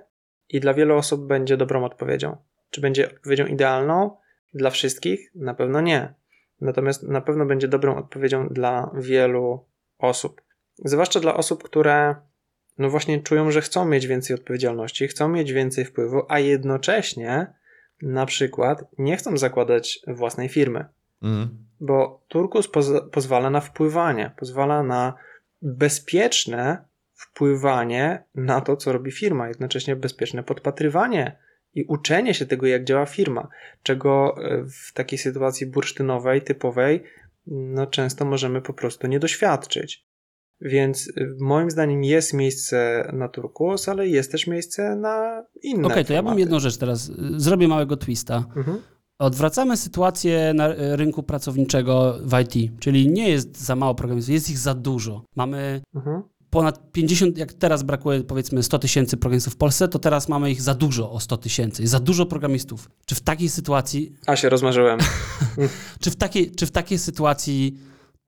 D: i dla wielu osób będzie dobrą odpowiedzią. Czy będzie odpowiedzią idealną dla wszystkich? Na pewno nie. Natomiast na pewno będzie dobrą odpowiedzią dla wielu osób. Zwłaszcza dla osób, które no właśnie czują, że chcą mieć więcej odpowiedzialności, chcą mieć więcej wpływu, a jednocześnie na przykład nie chcą zakładać własnej firmy. Mm. Bo Turkus poz- pozwala na wpływanie, pozwala na bezpieczne wpływanie na to, co robi firma, jednocześnie bezpieczne podpatrywanie i uczenie się tego, jak działa firma, czego e, w takiej sytuacji bursztynowej, typowej, no często możemy po prostu nie doświadczyć. Więc y, moim zdaniem jest miejsce na turkus, ale jest też miejsce na inne.
B: Okej, to ja bym
D: formaty.
B: jedną rzecz teraz, y, zrobię małego twista.
D: Mhm.
B: Odwracamy sytuację na y, rynku pracowniczego w IT, czyli nie jest za mało programistów, jest ich za dużo. Mamy
D: Mhm.
B: ponad 50, jak teraz brakuje powiedzmy 100 tysięcy programistów w Polsce, to teraz mamy ich za dużo o 100 tysięcy. Za dużo programistów. Czy w takiej sytuacji,
D: A się rozmarzyłem. [laughs]
B: czy w takiej, czy w takiej sytuacji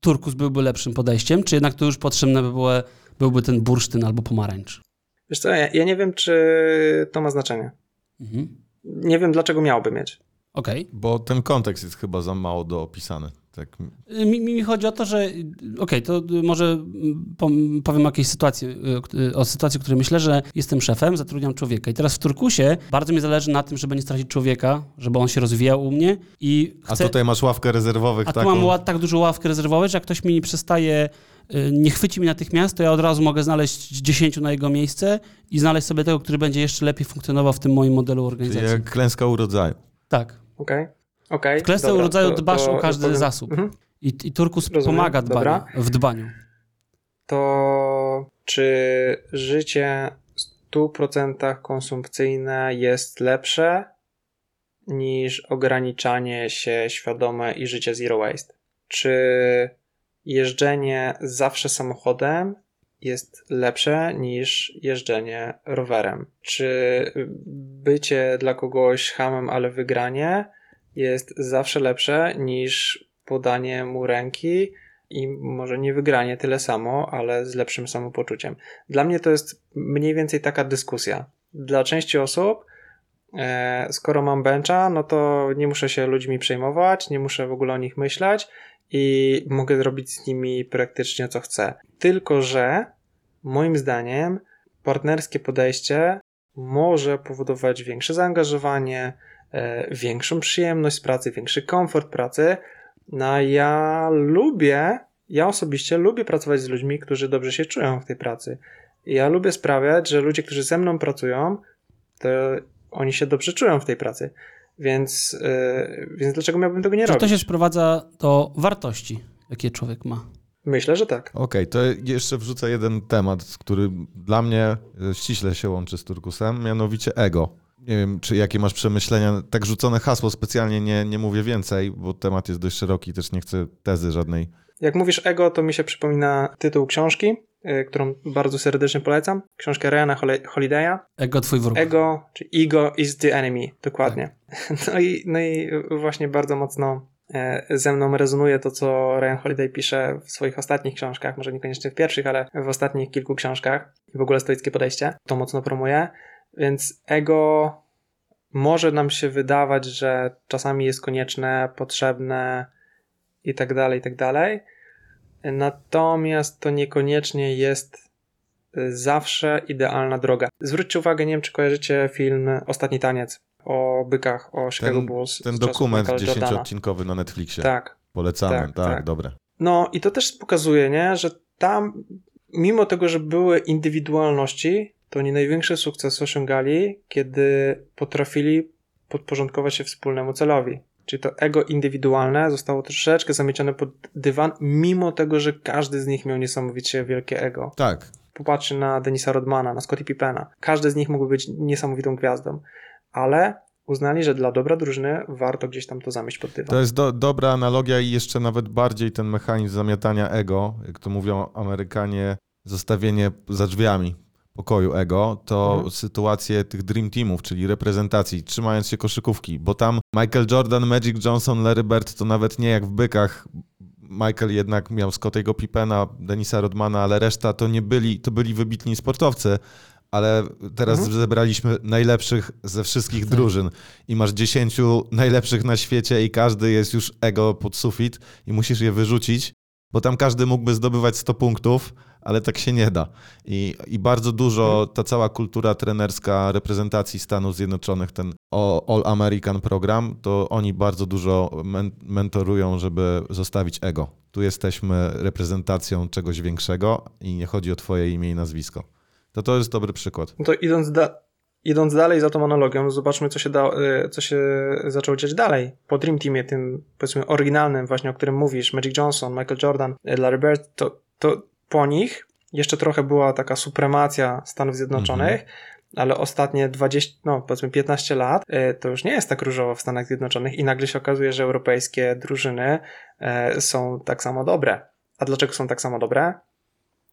B: turkus byłby lepszym podejściem, czy jednak to już potrzebne by było, byłby ten bursztyn albo pomarańcz?
D: Wiesz co, ja, ja nie wiem, czy to ma znaczenie.
B: Mhm.
D: Nie wiem, dlaczego miałby mieć.
B: Okej.
C: Bo ten kontekst jest chyba za mało doopisany. Tak.
B: Mi, mi chodzi o to, że okej, to y, może powiem o jakiejś sytuacji, o sytuacji, o której myślę, że jestem szefem, zatrudniam człowieka i teraz w Turkusie bardzo mi zależy na tym, żeby nie stracić człowieka, żeby on się rozwijał u mnie i
C: A
B: chcę,
C: tutaj masz ławkę rezerwowych
B: a tu
C: taką.
B: mam ła- tak dużą ławkę rezerwować, że jak ktoś mi nie przestaje, y, nie chwyci mi natychmiast, to ja od razu mogę znaleźć 10 na jego miejsce i znaleźć sobie tego, który będzie jeszcze lepiej funkcjonował w tym moim modelu
C: Czyli
B: organizacji.
C: jak klęska urodzaju.
B: Tak.
D: Okej? Okej.
B: W klęsce
D: dobra,
B: urodzaju
D: to-
B: dbasz
D: to
B: o każdy
D: powiem-
B: zasób.
D: Mhm.
B: I, I Turkus
D: Rozumiem,
B: pomaga dbaniu, w dbaniu.
D: To czy życie w 100% konsumpcyjne jest lepsze niż ograniczanie się świadome i życie zero waste? Czy jeżdżenie zawsze samochodem jest lepsze niż jeżdżenie rowerem? Czy bycie dla kogoś hamem, ale wygranie jest zawsze lepsze niż podanie mu ręki i może nie wygranie tyle samo, ale z lepszym samopoczuciem? Dla mnie to jest mniej więcej taka dyskusja. Dla części osób, e, skoro mam bencha, no to nie muszę się ludźmi przejmować, nie muszę w ogóle o nich myśleć i mogę zrobić z nimi praktycznie co chcę. Tylko, że moim zdaniem partnerskie podejście może powodować większe zaangażowanie, większą przyjemność z pracy, większy komfort pracy. No a ja lubię, ja osobiście lubię pracować z ludźmi, którzy dobrze się czują w tej pracy. I Ja lubię sprawiać, że ludzie, którzy ze mną pracują, to oni się dobrze czują w tej pracy. Więc, e, więc dlaczego miałbym tego nie
B: Czy to
D: robić?
B: się sprowadza do wartości, jakie człowiek ma?
D: Myślę, że tak.
C: Okej, to jeszcze wrzucę jeden temat, który dla mnie e, ściśle się łączy z Turkusem, mianowicie ego. Nie wiem, czy jakie masz przemyślenia. Tak rzucone hasło specjalnie nie, nie mówię więcej, bo temat jest dość szeroki, też nie chcę tezy żadnej.
D: Jak mówisz ego, to mi się przypomina tytuł książki, y, którą bardzo serdecznie polecam. Książkę Ryana Holi- Holiday'a.
B: Ego twój wróg.
D: Ego, czy ego is the enemy, dokładnie. [laughs] No, i, no i właśnie bardzo mocno e, ze mną rezonuje to, co Ryan Holiday pisze w swoich ostatnich książkach, może niekoniecznie w pierwszych, ale w ostatnich kilku książkach i w ogóle stoickie podejście. To mocno promuje. Więc ego może nam się wydawać, że czasami jest konieczne, potrzebne i tak dalej, i tak dalej. Natomiast to niekoniecznie jest y, zawsze idealna droga. Zwróćcie uwagę, nie wiem czy kojarzycie film Ostatni Taniec o bykach, o Chicago
C: Ten,
D: Bulls.
C: ten dokument. 10-odcinkowy na Netflixie.
D: Tak.
C: Polecamy,
D: tak,
C: tak,
D: tak.
C: dobre.
D: No i to też pokazuje, nie, że tam, mimo tego, że były indywidualności, to oni największy sukces osiągali, kiedy potrafili podporządkować się wspólnemu celowi. Czyli to ego indywidualne zostało troszeczkę zamiecione pod dywan, mimo tego, że każdy z nich miał niesamowicie wielkie ego.
C: Tak,
D: Popatrzcie na Denisa Rodmana, na Scottie Pippena. Każdy z nich mógł być niesamowitą gwiazdą, ale uznali, że dla dobra drużyny warto gdzieś tam to zamieść pod dywan.
C: To jest do, dobra analogia i jeszcze nawet bardziej ten mechanizm zamiatania ego, jak to mówią Amerykanie, zostawienie za drzwiami pokoju ego, to
D: Mhm.
C: sytuacje tych Dream Teamów, czyli reprezentacji, trzymając się koszykówki, bo tam Michael Jordan, Magic Johnson, Larry Bird to nawet nie jak w bykach. Michael jednak miał Scottiego Pippena, Denisa Rodmana, ale reszta to nie byli, to byli wybitni sportowcy, ale teraz
D: Mhm.
C: zebraliśmy najlepszych ze wszystkich drużyn i masz 10 najlepszych na świecie i każdy jest już ego pod sufit i musisz je wyrzucić, bo tam każdy mógłby zdobywać 100 punktów, ale tak się nie da. I, i bardzo dużo ta cała kultura trenerska reprezentacji Stanów Zjednoczonych, ten All American program, to oni bardzo dużo men- mentorują, żeby zostawić ego. Tu jesteśmy reprezentacją czegoś większego i nie chodzi o twoje imię i nazwisko. To to jest dobry przykład.
D: No to idąc, da- idąc dalej za tą analogią, zobaczmy, co się, da, y, co się zaczęło dziać dalej. Po Dream Teamie, tym powiedzmy oryginalnym, właśnie o którym mówisz, Magic Johnson, Michael Jordan, y, Larry Bird, to, to po nich jeszcze trochę była taka supremacja Stanów Zjednoczonych, mhm. ale ostatnie 20, no powiedzmy 15 lat, y, to już nie jest tak różowo w Stanach Zjednoczonych i nagle się okazuje, że europejskie drużyny są tak samo dobre. A dlaczego są tak samo dobre?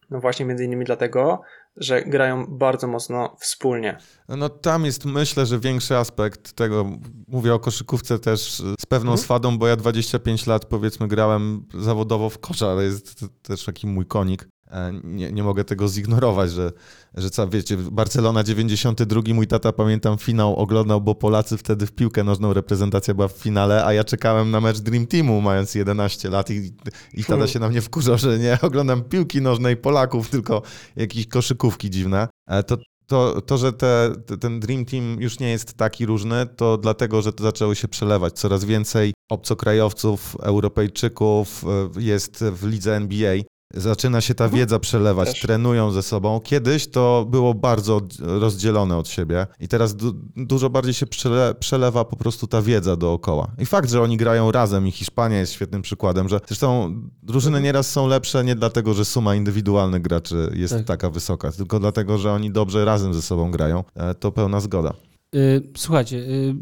D: No właśnie między innymi dlatego, że grają bardzo mocno wspólnie.
C: No tam jest myślę, że większy aspekt tego, mówię o koszykówce też z pewną mhm. swadą, bo ja 25 lat powiedzmy grałem zawodowo w kosza, ale jest też taki mój konik. E, nie, nie mogę tego zignorować, że, że co, wiecie, Barcelona 92, mój tata pamiętam finał oglądał, bo Polacy wtedy w piłkę nożną reprezentacja była w finale, a ja czekałem na mecz Dream Teamu mając 11 lat i, i tata się na mnie wkurzał, że nie oglądam piłki nożnej Polaków, tylko jakieś koszykówki dziwne. E, to, to, to, że te, ten Dream Team już nie jest taki różny, to dlatego, że to zaczęło się przelewać. Coraz więcej obcokrajowców, Europejczyków e, jest w lidze NBA. Zaczyna się ta mhm. wiedza przelewać, Też. trenują ze sobą. Kiedyś to było bardzo rozdzielone od siebie i teraz du dużo bardziej się przele przelewa po prostu ta wiedza dookoła. I fakt, że oni grają razem i Hiszpania jest świetnym przykładem, że zresztą drużyny mhm. nieraz są lepsze nie dlatego, że suma indywidualnych graczy jest tak. taka wysoka, tylko dlatego, że oni dobrze razem ze sobą grają. E, to pełna zgoda.
B: Y, słuchajcie, y,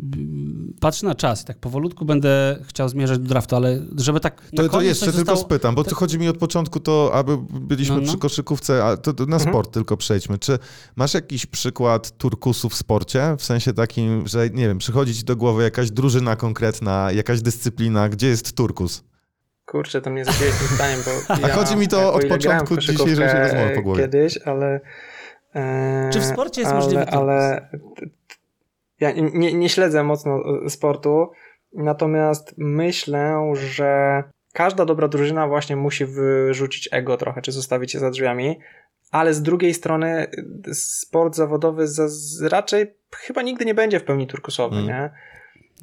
B: patrzę na czas i tak powolutku będę chciał zmierzać do draftu, ale żeby tak.
C: To, to jeszcze tylko zostało... spytam, bo to chodzi mi od początku, to aby byliśmy no, no. przy koszykówce, a to, to na mhm. sport tylko przejdźmy. Czy masz jakiś przykład turkusu w sporcie? W sensie takim, że nie wiem, przychodzi ci do głowy jakaś drużyna konkretna, jakaś dyscyplina, gdzie jest turkus?
D: Kurczę, to mnie zabiłeś tym pytaniem, bo. [laughs]
C: Ja, a chodzi mi to od początku dzisiejszej rozmowy po głowie.
D: Kiedyś, ale.
B: E, Czy w sporcie jest ale, możliwy turkus? Ale
D: ja nie, nie śledzę mocno e, sportu, natomiast myślę, że każda dobra drużyna właśnie musi wyrzucić ego trochę, czy zostawić je za drzwiami, ale z drugiej strony e, sport zawodowy raczej chyba nigdy nie będzie w pełni turkusowy, hmm. nie?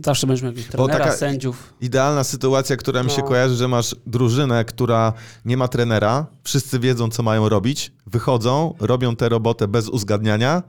B: Zawsze będziesz miał jakiś trenera, taka sędziów.
C: Idealna sytuacja, która mi się no. kojarzy, że masz drużynę, która nie ma trenera, wszyscy wiedzą, co mają robić, wychodzą, robią tę robotę bez uzgadniania,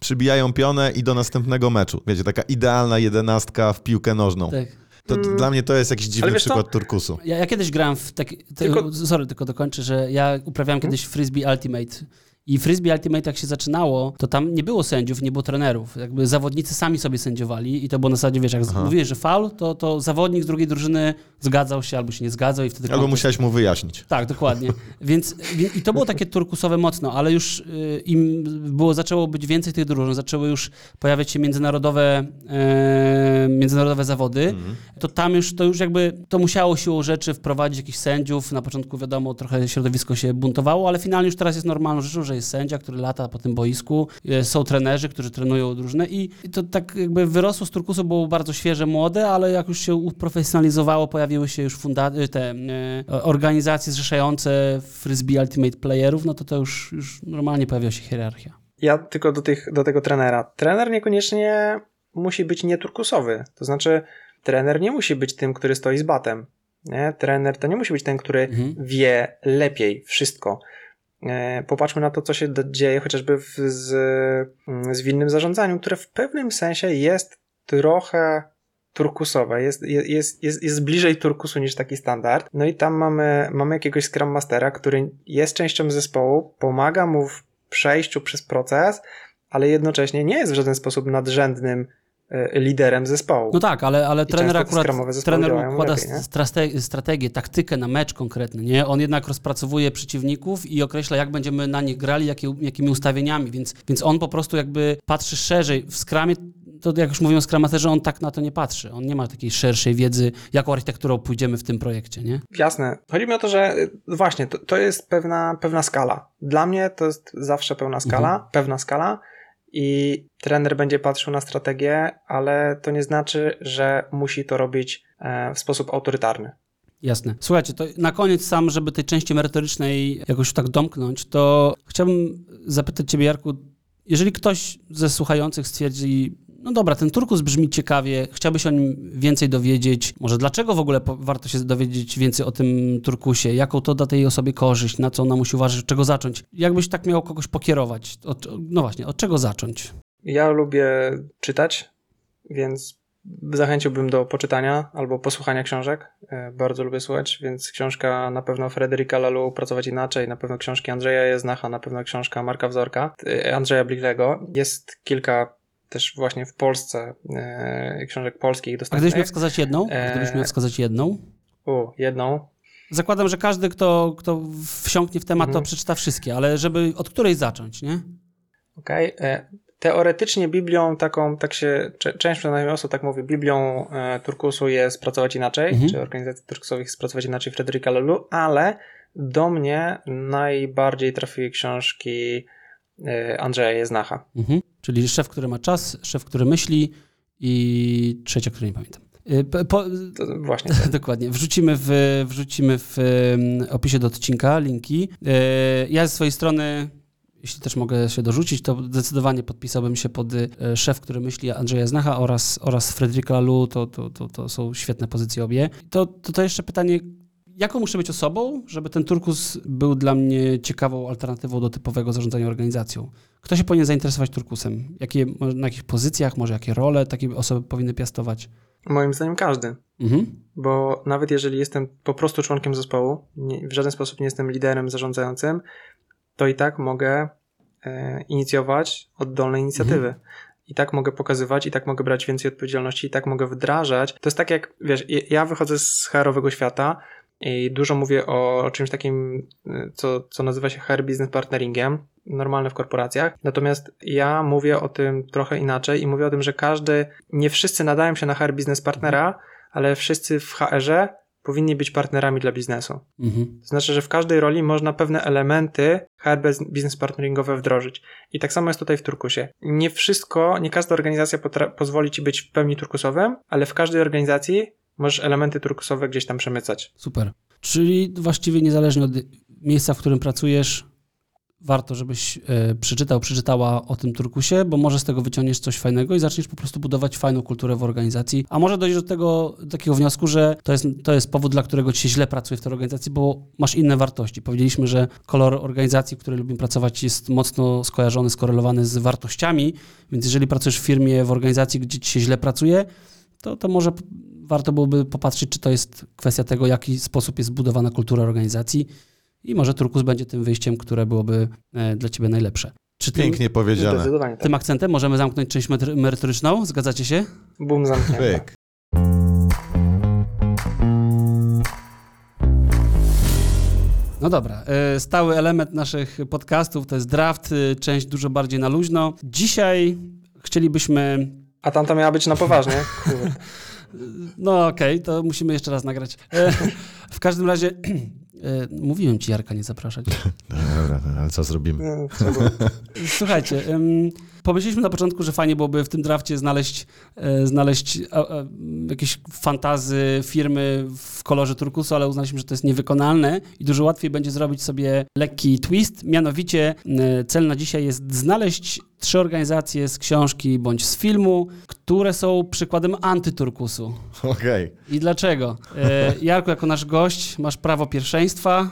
C: przybijają pionę i do następnego meczu. Wiecie, taka idealna jedenastka w piłkę nożną. Tak. To, to mm. Dla mnie to jest jakiś dziwny przykład turkusu.
B: Ja, ja, kiedyś grałem w taki... Tylko... Sorry, tylko dokończę, że ja uprawiałem hmm? kiedyś frisbee ultimate i Frisbee Ultimate jak się zaczynało, to tam nie było sędziów, nie było trenerów. Jakby zawodnicy sami sobie sędziowali i to było na zasadzie, wiesz, jak Aha. mówiłeś, że faul, to, to zawodnik z drugiej drużyny zgadzał się albo się nie zgadzał i wtedy...
C: Albo kontest... musiałeś mu wyjaśnić.
B: Tak, dokładnie. Więc i to było takie turkusowe mocno, ale już y, im było, zaczęło być więcej tych drużyn, zaczęły już pojawiać się międzynarodowe, e, międzynarodowe zawody, mhm. to tam już, to już jakby, to musiało siłą rzeczy wprowadzić jakichś sędziów. Na początku wiadomo, trochę środowisko się buntowało, ale finalnie już teraz jest normalną rzeczą, że jest sędzia, który lata po tym boisku, e, są trenerzy, którzy trenują drużynę i to tak jakby wyrosło z turkusu, było bardzo świeże, młode, ale jak już się uprofesjonalizowało, pojawiły się już funda- e, te e, organizacje zrzeszające frisbee ultimate playerów, no to to już, już normalnie pojawiła się hierarchia.
D: Ja tylko do, tych, do tego trenera. Trener niekoniecznie musi być nieturkusowy, to znaczy trener nie musi być tym, który stoi z batem. Nie? Trener to nie musi być ten, który mhm. wie lepiej wszystko. E, popatrzmy na to, co się dzieje chociażby w, z, mm, z winnym zarządzaniu, które w pewnym sensie jest trochę turkusowe, jest, jest, jest, jest bliżej turkusu niż taki standard. No i tam mamy, mamy jakiegoś Scrum Mastera, który jest częścią zespołu, pomaga mu w przejściu przez proces, ale jednocześnie nie jest w żaden sposób nadrzędnym liderem zespołu.
B: No tak, ale, ale trener akurat trener układa lepiej, strategię, taktykę na mecz konkretny, nie? On jednak rozpracowuje przeciwników i określa, jak będziemy na nich grali, jakie, jakimi ustawieniami, więc, więc on po prostu jakby patrzy szerzej. W skramie to jak już mówią skramaterze, on tak na to nie patrzy. On nie ma takiej szerszej wiedzy, jaką architekturą pójdziemy w tym projekcie, nie?
D: Jasne. Chodzi mi o to, że y, właśnie, to, to jest pewna, pewna skala. Dla mnie to jest zawsze pełna skala, mhm. pewna skala, i trener będzie patrzył na strategię, ale to nie znaczy, że musi to robić e, w sposób autorytarny.
B: Jasne. Słuchajcie, to na koniec sam, żeby tej części merytorycznej jakoś tak domknąć, to chciałbym zapytać Ciebie, Jarku, jeżeli ktoś ze słuchających stwierdzi, no dobra, ten turkus brzmi ciekawie, chciałbyś o nim więcej dowiedzieć. Może dlaczego w ogóle warto się dowiedzieć więcej o tym turkusie? Jaką to da tej osobie korzyść? Na co ona musi uważać? Od czego zacząć? Jakbyś tak miał kogoś pokierować? Od, no właśnie, od czego zacząć?
D: Ja lubię czytać, więc zachęciłbym do poczytania albo posłuchania książek. E, bardzo lubię słuchać, więc książka na pewno Frederica Lalu Pracować Inaczej, na pewno książki Andrzeja Jeznacha, na pewno książka Marka Wzorka, e, Andrzeja Bliglego. Jest kilka też właśnie w Polsce e, książek polskich
B: A
D: dostępnych.
B: gdybyś miał wskazać jedną?
D: E,
B: Gdybyś miał wskazać jedną?
D: U, jedną.
B: Zakładam, że każdy, kto, kto wsiąknie w temat, to
D: Mhm.
B: przeczyta wszystkie, ale żeby od której zacząć, nie?
D: Okej. E, Teoretycznie Biblią taką, tak się, część przynajmniej osób tak mówi, Biblią e, Turkusu jest Pracować Inaczej,
B: Mhm.
D: czy organizacji turkusowych jest Pracować Inaczej Fryderyka Lelu, ale do mnie najbardziej trafiły książki e, Andrzeja Jeznacha.
B: Mhm. Czyli szef, który ma czas, szef, który myśli i trzecia, której nie pamiętam. Y, po- Po,
D: właśnie to. [laughs]
B: Dokładnie. Wrzucimy w, wrzucimy w opisie do odcinka linki. E, Ja ze swojej strony, jeśli też mogę się dorzucić, to zdecydowanie podpisałbym się pod e, szef, który myśli Andrzeja Znacha oraz, oraz Fryderyka Lalu. To, to, to, to są świetne pozycje obie. To, to, to jeszcze pytanie, jaką muszę być osobą, żeby ten turkus był dla mnie ciekawą alternatywą do typowego zarządzania organizacją? Kto się powinien zainteresować turkusem? Jakie, na jakich pozycjach, może jakie role takie osoby powinny piastować?
D: Moim zdaniem każdy.
B: Mhm.
D: Bo nawet jeżeli jestem po prostu członkiem zespołu, nie, w żaden sposób nie jestem liderem zarządzającym, to i tak mogę e, inicjować oddolne inicjatywy. I tak mogę pokazywać, i tak mogę brać więcej odpowiedzialności, i tak mogę wdrażać. To jest tak jak, wiesz, ja- ja wychodzę z HR-owego świata i dużo mówię o, o czymś takim, co, co nazywa się HR Business Partneringiem, normalne w korporacjach. Natomiast ja mówię o tym trochę inaczej i mówię o tym, że każdy, nie wszyscy nadają się na HR Business Partnera, ale wszyscy w HR-ze powinni być partnerami dla biznesu.
B: Mhm.
D: To znaczy, że w każdej roli można pewne elementy HR business partneringowe wdrożyć. I tak samo jest tutaj w Turkusie. Nie wszystko, nie każda organizacja pozwoli ci być w pełni turkusowym, ale w każdej organizacji możesz elementy turkusowe gdzieś tam przemycać.
B: Super. Czyli właściwie niezależnie od miejsca, w którym pracujesz, warto, żebyś e, przeczytał, przeczytała o tym turkusie, bo może z tego wyciągniesz coś fajnego i zaczniesz po prostu budować fajną kulturę w organizacji. A może dojść do tego takiego wniosku, że to jest, to jest powód, dla którego ci się źle pracuje w tej organizacji, bo masz inne wartości. Powiedzieliśmy, że kolor organizacji, w której lubimy pracować, jest mocno skojarzony, skorelowany z wartościami, więc jeżeli pracujesz w firmie, w organizacji, gdzie ci się źle pracuje, to, to może warto byłoby popatrzeć, czy to jest kwestia tego, w jaki sposób jest zbudowana kultura organizacji i może Turkus będzie tym wyjściem, które byłoby e, dla ciebie najlepsze. Czy tym,
C: Pięknie powiedziane.
D: Tak.
B: tym akcentem możemy zamknąć część merytoryczną? Zgadzacie się?
D: Boom zamknięty.
C: Pyk.
B: No dobra. e, Stały element naszych podcastów to jest draft, e, część dużo bardziej na luźno. Dzisiaj chcielibyśmy
D: A tamta miała być na poważnie. [laughs] Kurde.
B: No okej, to musimy jeszcze raz nagrać. E, w każdym razie, [clears throat] e, mówiłem ci Jarka nie zapraszać. [laughs]
C: Dobra, ale co zrobimy? [laughs]
B: Słuchajcie, pomyśleliśmy na początku, że fajnie byłoby w tym drafcie znaleźć, e, znaleźć e, e, jakieś fantazy firmy w kolorze turkusu, ale uznaliśmy, że to jest niewykonalne i dużo łatwiej będzie zrobić sobie lekki twist. Mianowicie e, cel na dzisiaj jest znaleźć trzy organizacje z książki bądź z filmu, które są przykładem antyturkusu.
C: Okej.
B: I dlaczego? E, Jarku, jako nasz gość, masz prawo pierwszeństwa.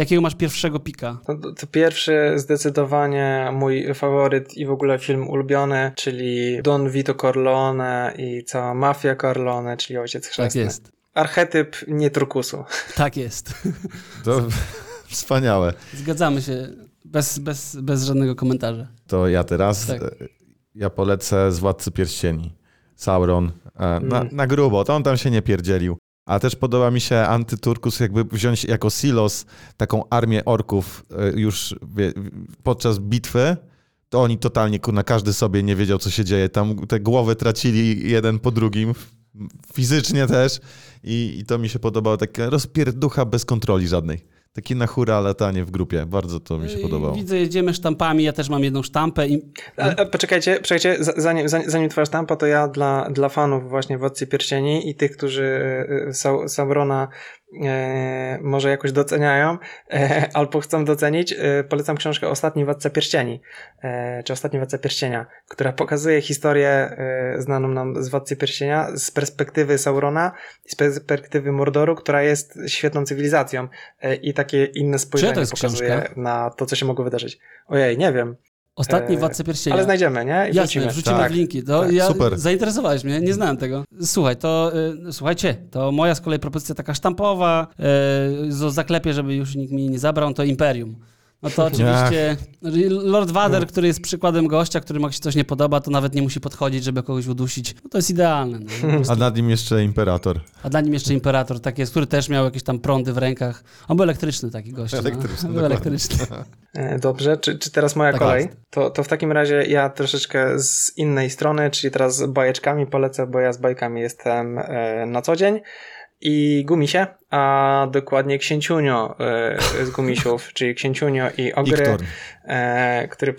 B: Jakiego masz pierwszego pika?
D: To, to pierwszy zdecydowanie mój faworyt i w ogóle film ulubiony, czyli Don Vito Corleone i cała mafia Corleone, czyli Ojciec
B: Tak
D: Chrzestny.
B: jest.
D: Archetyp nie turkusu.
B: Tak jest. [laughs]
C: To [laughs] wspaniałe.
B: Zgadzamy się bez, bez, bez żadnego komentarza.
C: To ja teraz,
B: Tak.
C: ja polecę z Władcy Pierścieni. Sauron. E, Na,
D: Mm.
C: na grubo, to on tam się nie pierdzielił. A też podoba mi się antyturkus, jakby wziąć jako silos taką armię orków e, już podczas bitwy, to oni totalnie, kurna, każdy sobie nie wiedział, co się dzieje. Tam te głowy tracili jeden po drugim, fizycznie też. I, i to mi się podobało, taka rozpierducha bez kontroli żadnej. Takie na hura latanie w grupie. Bardzo to mi się podobało.
B: Widzę, jedziemy sztampami, ja też mam jedną sztampę i
D: A, a, poczekajcie, poczekajcie, za- zanim, zanim, zanim twoja sztampa, to ja dla, dla fanów właśnie Władcy Pierścieni i tych, którzy e, Sau- Saurona e, może jakoś doceniają, e, albo chcą docenić, e, polecam książkę Ostatni Władca Pierścieni, czy Ostatni Władca Pierścienia, która pokazuje historię znaną nam z Władcy Pierścienia z perspektywy Saurona i z perspektywy Mordoru, która jest świetną cywilizacją i takie inne spojrzenie pokazuje
B: książka?
D: na to, co się mogło wydarzyć. Ojej, nie wiem.
B: Ostatni
D: E,
B: Władca Pierścienia.
D: Ale znajdziemy, nie? I
B: Jasne,
D: wrzucimy.
B: wrzucimy
D: Tak.
B: w linki. To
C: Tak,
B: ja,
C: super.
B: Zainteresowałeś mnie, nie znałem tego. Słuchaj, to y, słuchajcie, to moja z kolei propozycja taka sztampowa, y, z zaklepie, żeby już nikt mi nie zabrał, to Imperium. No to oczywiście Lord Vader, który jest przykładem gościa, którym jak się coś nie podoba, to nawet nie musi podchodzić, żeby kogoś udusić. No to jest idealne. No. [laughs]
C: A nad nim jeszcze imperator.
B: A dla nim jeszcze Imperator tak jest, który też miał jakieś tam prądy w rękach. On był elektryczny taki gość.
C: Elektryczny,
B: no. Był elektryczny.
D: E, Dobrze, czy, czy teraz moja
B: Tak
D: kolej? To, to w takim razie ja troszeczkę z innej strony, czyli teraz z bajeczkami polecę, bo ja z bajkami jestem e, na co dzień. I Gumisie, a dokładnie Księciunio e, z Gumisiów, [laughs] czyli Księciunio i Ogry, e, który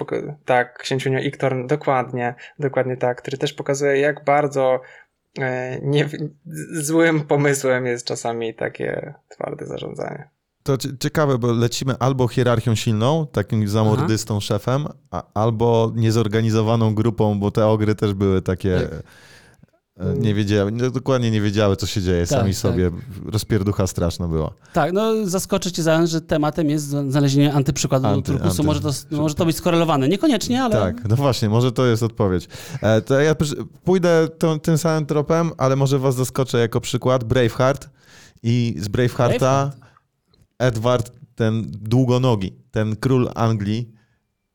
D: tak, Księciunio Iktorn, dokładnie, dokładnie tak, który też pokazuje jak bardzo e, nie, złym pomysłem jest czasami takie twarde zarządzanie.
C: To cie- ciekawe, bo lecimy albo hierarchią silną, takim zamordystą szefem, a, albo niezorganizowaną grupą, bo te ogry też były takie. E, Nie wiedziały, dokładnie nie wiedziały, co się dzieje,
B: Tak,
C: sami
B: tak.
C: sobie. Rozpierducha straszna była.
B: Tak, no zaskoczę cię zająć, że tematem jest znalezienie antyprzykładu do
C: Anty-
B: turkusu.
C: anty-
B: Może, to, może to być skorelowane. Niekoniecznie, ale...
C: Tak, no właśnie, może to jest odpowiedź. E, to ja pójdę tą, tym samym tropem, ale może was zaskoczę jako przykład. Braveheart i z Bravehearta
B: Braveheart.
C: Edward, ten długonogi, ten król Anglii,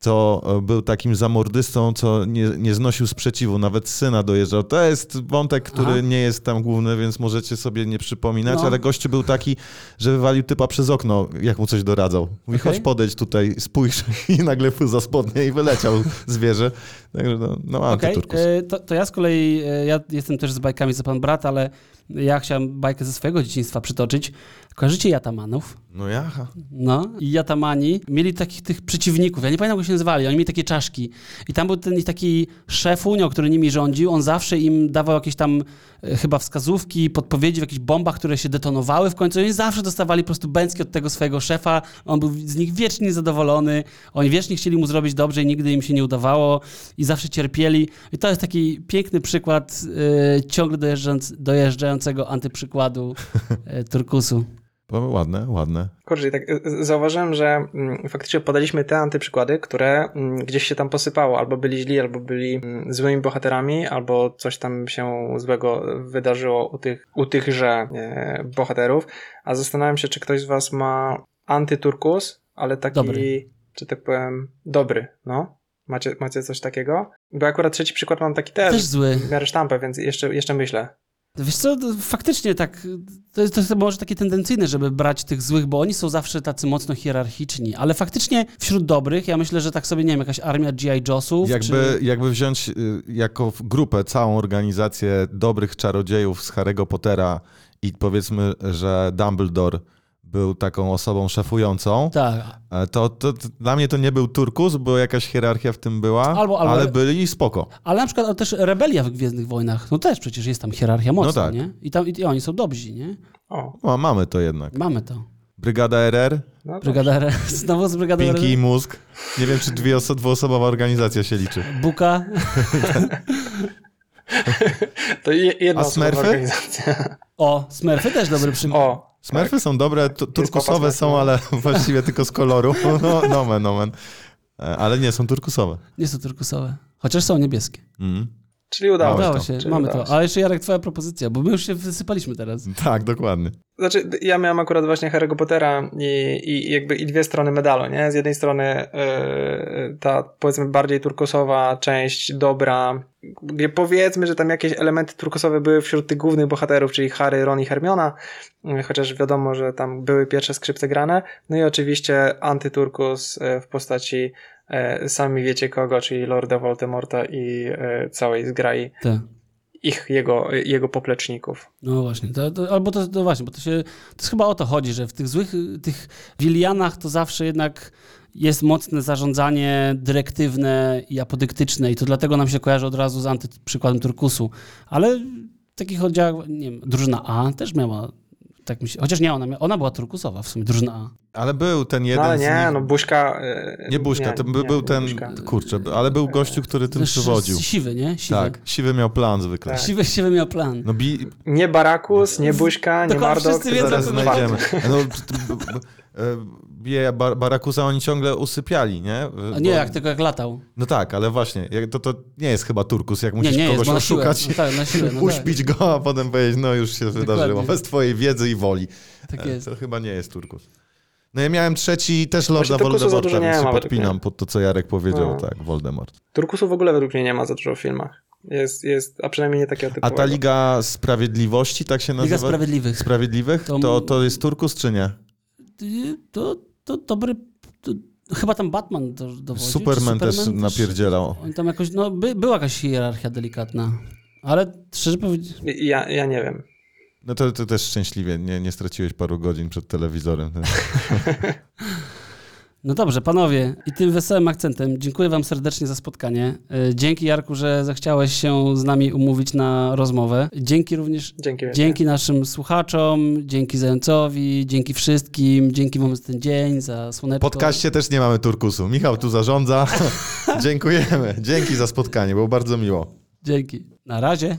C: co e, był takim zamordystą, co nie, nie znosił sprzeciwu, nawet syna dojeżdżał. To jest wątek, który
B: Aha.
C: nie jest tam główny, więc możecie sobie nie przypominać,
B: No.
C: ale gościu był taki, że wywalił typa przez okno, jak mu coś doradzał. Mówi,
B: Okej.
C: chodź podejdź tutaj, spójrz [laughs] i nagle za spodnie i wyleciał zwierzę. Także no, no antyturkus.
B: e, to, to ja z kolei, e, ja jestem też z bajkami za pan brat, ale ja chciałem bajkę ze swojego dzieciństwa przytoczyć. Kojarzycie Jatamanów?
C: No jaha.
B: No, i Jatamani mieli takich tych przeciwników, ja nie pamiętam jak się nazywali, oni mieli takie czaszki. I tam był ten taki szefunio, który nimi rządził, on zawsze im dawał jakieś tam chyba wskazówki, podpowiedzi w jakichś bombach, które się detonowały w końcu. Oni zawsze dostawali po prostu bęcki od tego swojego szefa, on był z nich wiecznie zadowolony, oni wiecznie chcieli mu zrobić dobrze i nigdy im się nie udawało i zawsze cierpieli. I to jest taki piękny przykład e, ciągle dojeżdżając, dojeżdżającego antyprzykładu e, turkusu.
C: Ładne, ładne.
D: Kurczę, i tak y, y, zauważyłem, że mm, faktycznie podaliśmy te antyprzykłady, które mm, gdzieś się tam posypało, albo byli źli, albo byli mm, złymi bohaterami, albo coś tam się złego wydarzyło u tych, u tychże e, bohaterów. A zastanawiam się, czy ktoś z was ma antyturkus, ale taki,
B: Dobry.
D: czy tak powiem, dobry, no? Macie, macie coś takiego? Bo akurat trzeci przykład mam taki też,
B: Też zły.
D: w miarę sztampę, więc jeszcze, jeszcze myślę.
B: Wiesz co, faktycznie tak, to jest, to jest może takie tendencyjne, żeby brać tych złych, bo oni są zawsze tacy mocno hierarchiczni, ale faktycznie wśród dobrych, ja myślę, że tak sobie, nie wiem, jakaś armia G.I. Joe'sów,
C: Jakby,
B: czy...
C: jakby wziąć y, jako grupę całą organizację dobrych czarodziejów z Harry'ego Pottera i powiedzmy, że Dumbledore był taką osobą szefującą,
B: Tak,
C: e, to, to, to dla mnie to nie był turkus, bo jakaś hierarchia w tym była,
B: Albo- albo-
C: ale byli spoko.
B: ale na przykład też rebelia w Gwiezdnych Wojnach, no też przecież jest tam hierarchia mocna,
C: tak.
B: nie? I, tam, I oni są dobrzy, nie?
D: O,
C: No, mamy to jednak.
B: Mamy to.
C: Brygada RR,
D: no.
B: Brygada R, [laughs] znowu z Brygady
C: Pinki i
B: R,
C: Mózg. Nie wiem, czy dwie oso- dwuosobowa organizacja się liczy.
B: Buka, [laughs]
D: To je- jedna
C: A Smurfy?
D: organizacja.
B: o, Smurfy też dobry przykład.
D: O,
C: Smurfy są dobre, tu- turkusowe są, ale [laughs] właściwie tylko z koloru. [laughs] No, nomen, nomen. E, Ale nie, są turkusowe.
B: Nie są turkusowe, chociaż są niebieskie.
C: Mm.
D: Czyli udało się.
B: Udało
C: to.
B: się,
D: Czyli
B: mamy
D: udało
B: to.
D: się.
B: Ale jeszcze Jarek, twoja propozycja, bo my już się wysypaliśmy teraz. [laughs]
C: Tak, dokładnie.
D: Znaczy, ja miałem akurat właśnie Harry'ego Pottera i, i jakby i dwie strony medalu, nie? Z jednej strony yy, ta powiedzmy bardziej turkusowa część dobra, gdzie powiedzmy, że tam jakieś elementy turkusowe były wśród tych głównych bohaterów, czyli Harry, Ron i Hermiona, yy, chociaż wiadomo, że tam były pierwsze skrzypce grane. No i oczywiście antyturkus yy, w postaci sami wiecie kogo, czyli Lorda Voldemorta i yy, całej zgrai
B: Tak.
D: ich, jego, jego popleczników.
B: No właśnie, to, to, albo to, to właśnie, bo to się, to jest chyba o to chodzi, że w tych złych, tych wilianach to zawsze jednak jest mocne zarządzanie dyrektywne i apodyktyczne i to dlatego nam się kojarzy od razu z antyprzykładem turkusu. Ale w takich oddziałach, nie wiem, drużyna A też miała, tak mi się, chociaż nie, ona, ona była turkusowa w sumie, drużyna A.
C: Ale był ten jeden
D: No ale
C: z
D: nie,
C: nich...
D: no Buźka... e,
C: Nie Buźka, to by,
D: nie,
C: był
D: nie
C: ten,
D: Buźka.
C: kurczę, ale był gościu, który tym przywodził.
B: Siwy, nie? Siwy.
C: Tak, siwy miał plan zwykle.
D: Tak.
B: Siwy, siwy miał plan.
C: No bi...
D: Nie Barakus, nie Buźka, nie Mardok.
B: wszyscy wiedzą,
C: zaraz
B: to
C: znajdziemy. No, t- b- b- e, bije Bar- Barakusa oni ciągle usypiali, nie?
B: A nie,
C: Bo-
B: jak tylko jak latał.
C: No tak, ale właśnie, to, to nie jest chyba turkus, jak
B: Nie,
C: musisz
B: nie jest,
C: kogoś
B: bo siłę.
C: oszukać,
B: No tak, na siłę. No [laughs] tak,
C: uśpić go, a potem powiedzieć, no już się wydarzyło, bez twojej wiedzy i woli.
B: tak
C: E,
B: jest.
C: To chyba nie jest turkus. No ja miałem trzeci, też Lorda
D: Właśnie
C: Voldemorta,
D: nie
C: więc się podpinam
D: mnie.
C: pod to, co Jarek powiedział,
D: No.
C: tak, Voldemort.
D: Turkusu w ogóle według mnie nie ma za dużo w filmach. Jest, jest a przynajmniej nie takiego typu.
C: A ta Liga Sprawiedliwości, tak się nazywa?
B: Liga Sprawiedliwych.
C: Sprawiedliwych?
B: To-
C: To, to jest turkus czy nie?
B: Y, To, to dobry... To, chyba tam Batman do, dowodzi.
C: Superman, też
B: Superman
C: napierdzielał.
B: Oni tam jakoś, no by, była jakaś hierarchia delikatna. Ale szczerze powiedzieć,
D: Ja, ja nie wiem.
C: No to, to też szczęśliwie, nie, nie straciłeś paru godzin przed telewizorem. [laughs]
B: No dobrze, panowie, i tym wesołym akcentem dziękuję wam serdecznie za spotkanie. Y, Dzięki Jarku, że zechciałeś się z nami umówić na rozmowę. Dzięki również
D: Dzięki.
B: dzięki naszym słuchaczom, dzięki Zającowi, dzięki wszystkim, dzięki wam za ten dzień, za
C: W
B: słoneczko.
C: podcaście też nie mamy turkusu. Michał tu zarządza. [laughs] Dziękujemy. Dzięki za spotkanie, było bardzo miło.
B: Dzięki. Na razie.